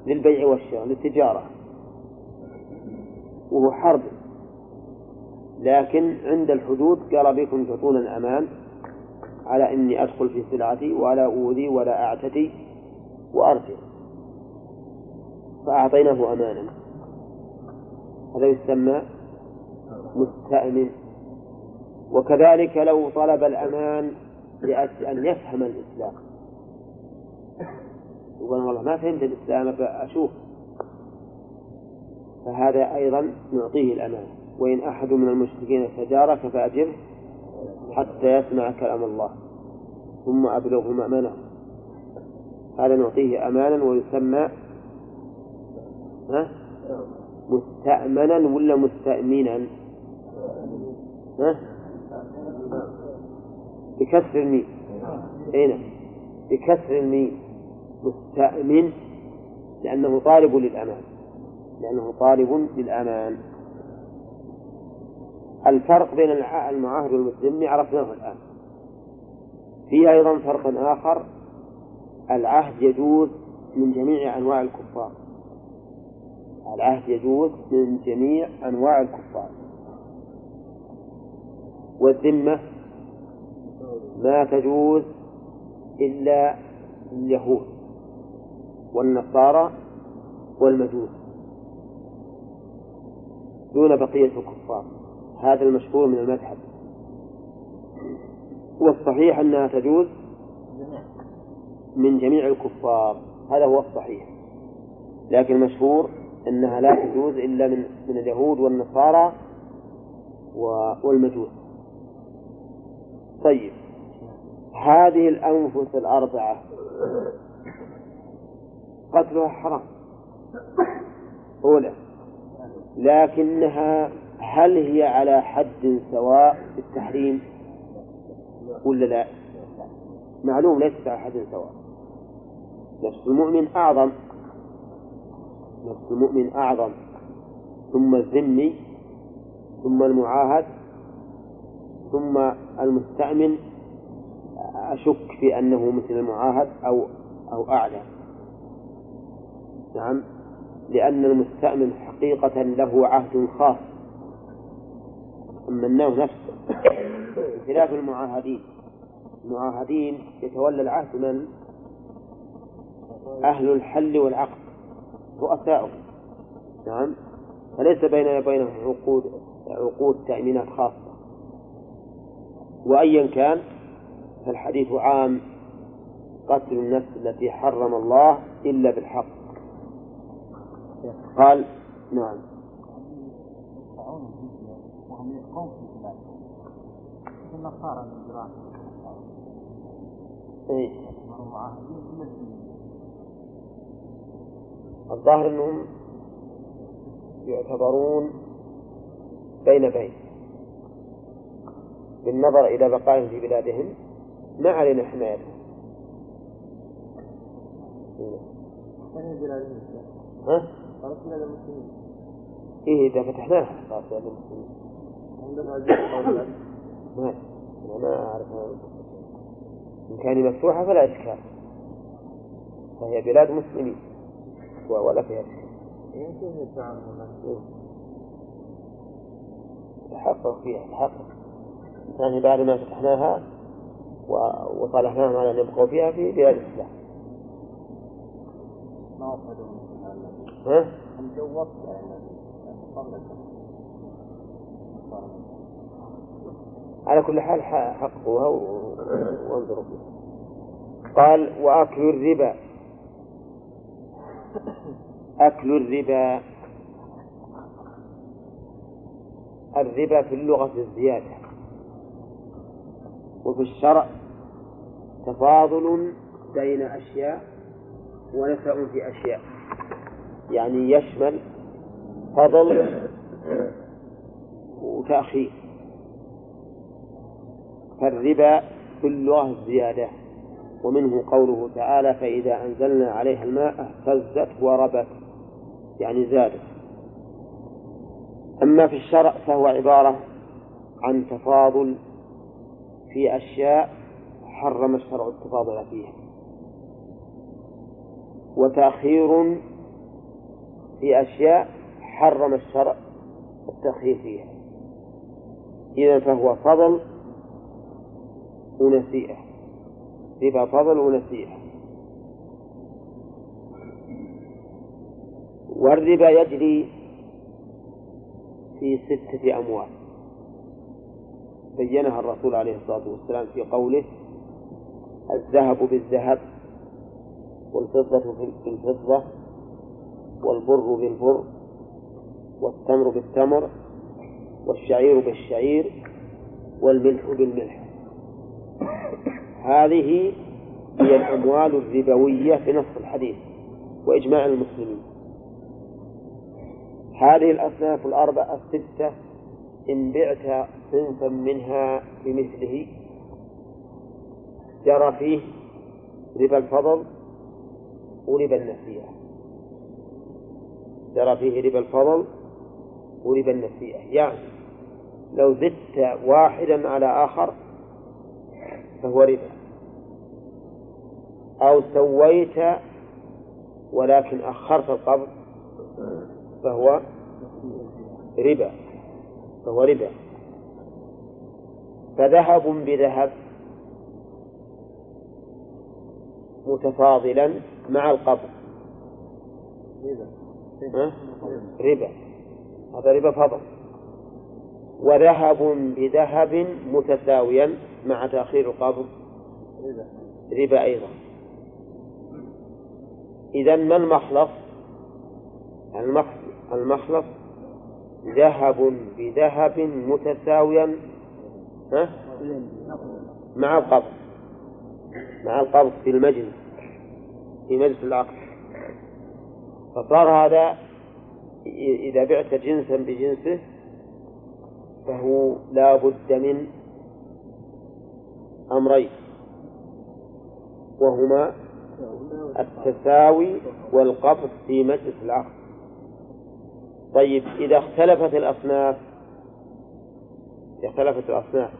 للبيع والشراء للتجارة. وهو حرب. لكن عند الحدود قال بكم تعطون الأمان على إني أدخل في سلعتي ولا أوذي ولا أعتدي وأرجع فأعطيناه أمانا. هذا يسمى مستأمن وكذلك لو طلب الأمان لأجل أن يفهم الإسلام. يقول والله ما فهمت الإسلام أشوف فهذا أيضا نعطيه الأمان. وإن أحد من المشركين استجارك فأجره حتى يسمع كلام الله. ثم أبلغه مأمنه. هذا نعطيه أمانا ويسمى ها؟ مستأمنا ولا مستأمنا؟ ها؟ بكسر الميم. أين؟ بكسر الميم. مستأمن لأنه طالب للأمان. لأنه طالب للأمان. الفرق بين المعاهد والمسلم عرفناه الآن. في أيضا فرق آخر. العهد يجوز من جميع أنواع الكفار. العهد يجوز من جميع أنواع الكفار. والذمة ما تجوز إلا اليهود والنصارى والمجوس دون بقية الكفار. هذا المشهور من المذهب. والصحيح أنها تجوز من جميع الكفار. هذا هو الصحيح. لكن المشهور أنها لا تجوز إلا من من اليهود والنصارى والمجوس. طيب. هذه الأنفس الأربعة. قتلها حرام. أولى. لكنها هل هي على حد سواء في التحريم؟ ولا لا؟ معلوم ليست على حد سواء. نفس المؤمن أعظم. نفس المؤمن أعظم. ثم الذمي ثم المعاهد ثم المستأمن. أشك في أنه مثل المعاهد أو أو أعلى. نعم. لأن المستأمن حقيقة له عهد خاص. النوم نفسه بخلاف المعاهدين. المعاهدين يتولى العهد من؟ أهل الحل والعقد. رؤساؤه. نعم. فليس بين وبينهم عقود عقود تأمينات خاصة. وأيا كان فالحديث عام قتل النفس التي حرم الله إلا بالحق. قال نعم. النصارى إيه. الظاهر أنهم يعتبرون بين بين. بالنظر إلى بقائهم في بلادهم ما علينا حمايتهم ها؟ إيه إذا فتحناها. صارت بلاد المسلمين عندنا عزيز ما أنا ما أعرف. إن كان مفتوحة فلا إشكال. فهي بلاد مسلمين. ولا فيها إشكال يمكن يدفعون هناك تحقق فيها تحقق. يعني بعد ما فتحناها وصالحناهم على أن يبقوا فيها في بلاد الإسلام. ما وصلوا ها؟ وقت يعني على كل حال حققوها وانظروا فيها. قال وأكل الربا. أكل الربا. الربا في اللغة الزيادة. وفي الشرع تفاضل بين أشياء ونفع في أشياء. يعني يشمل فضل وتأخير. فالربا في اللغة الزيادة. ومنه قوله تعالى فإذا أنزلنا عليها الماء اهتزت وربت. يعني زادت أما في الشرع فهو عبارة عن تفاضل في أشياء حرم الشرع التفاضل فيها. وتأخير في أشياء حرم الشرع التأخير فيها. إذا فهو فضل ونسيئة. ربا فضل ونسيئة. والربا يجري في ستة أموال. بينها الرسول عليه الصلاة والسلام في قوله الذهب بالذهب والفضة بالفضة والبر بالبر والتمر بالتمر والشعير بالشعير والملح بالملح. هذه هي الأموال الربوية في نص الحديث وإجماع المسلمين. هذه الأصناف الأربعة الستة إن بعت صنفا منها بمثله. جرى فيه ربا الفضل وربا النسيئة جرى فيه ربا الفضل وربا النسيئة يعني لو زدت واحدا على آخر فهو ربا. أو سويت ولكن أخرت القبض فهو ربا فهو ربا. فذهب بذهب متفاضلا مع القبض؟ ربا. هذا ربا فضل. وذهب بذهب متساويا مع تأخير القبض. ربا. أيضا. إذا ما المخلص؟ المخلص ذهب بذهب متساويا ها؟ مع القبض مع القبض في المجلس في مجلس العقد فصار هذا إذا بعت جنسا بجنسه فهو لا بد من أمرين وهما التساوي والقبض في مجلس العقد طيب إذا اختلفت الأصناف اختلفت الأصناف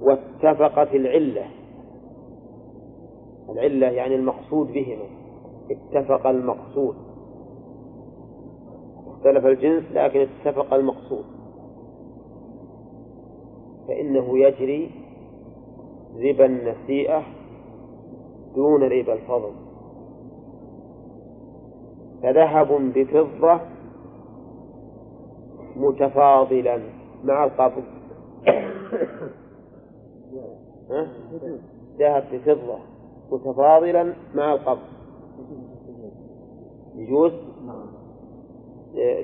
واتفقت العلة العلة يعني المقصود بهما اتفق المقصود. اختلف الجنس لكن اتفق المقصود. فإنه يجري ربا النسيئة دون ربا الفضل. فذهب بفضة متفاضلا مع القبض. ذهب بفضة متفاضلا مع القبض. يجوز؟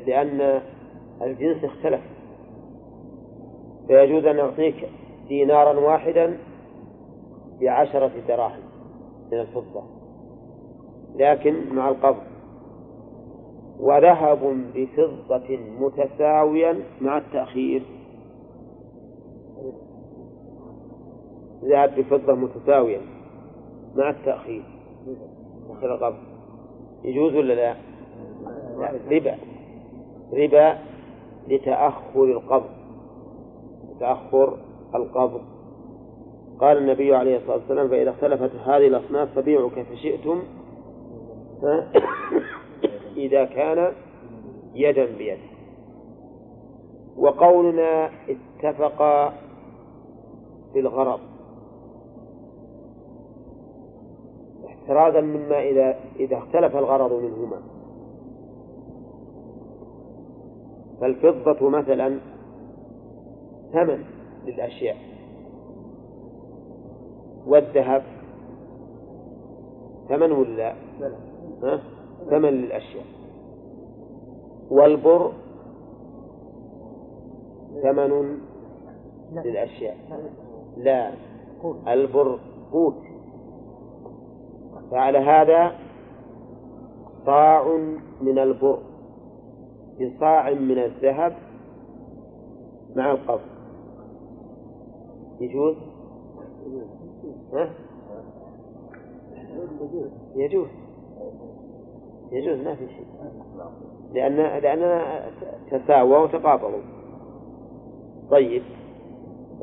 لأن الجنس اختلف. فيجوز أن أعطيك دينارا واحدا بعشرة دراهم من الفضة لكن مع القبض. وذهب بفضة متساويا مع التأخير. ذهب بفضة متساوية مع التأخير. تأخير القبض يجوز ولا لا؟ لا ربا. ربا لتأخر القبض. تأخر القبض. قال النبي عليه الصلاة والسلام فإذا اختلفت هذه الأصناف فبيعوا كيف شئتم إذا كان يدا بيد. وقولنا اتفقا في الغرض. احترازا مما إذا إذا اختلف الغرض منهما. فالفضة مثلا ثمن للأشياء. والذهب ثمن ولا؟ ها؟ ثمن للأشياء. والبر ثمن للأشياء. لا. البر قوت فعلى هذا صاع من البر. بصاع من الذهب مع القبض يجوز؟ ها؟ يجوز. يجوز ما في شيء. لأن لأن تساوى وتقابلوا طيب.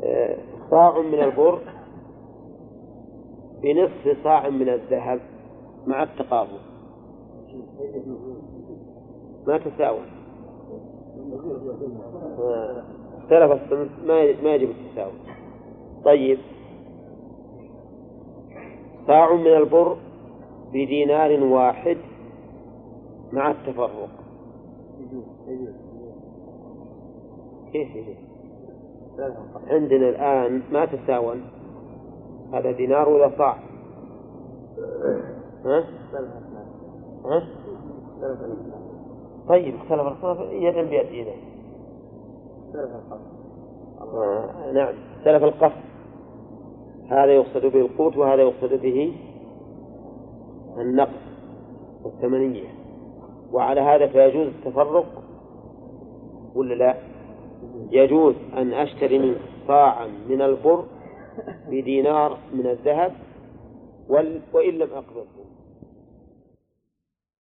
آه، صاع من البر بنصف صاع من الذهب مع التقابل. ما تساوى. اختلف الصنف ما ما يجب التساوي. طيب. صاع من البر بدينار واحد مع التفرق. كيف يجوز؟ عندنا الآن ما تساوى؟ هذا دينار ولا صاع؟ ها؟ ها؟ طيب اختلف الصرف يدا بيد إذا آه نعم. اختلف القصد. هذا يقصد به القوت وهذا يقصد به النقص والثمنية. وعلى هذا فيجوز التفرق ولا لا؟ يجوز أن أشتري من صاعا من البر بدينار من الذهب وإن لم أقبضه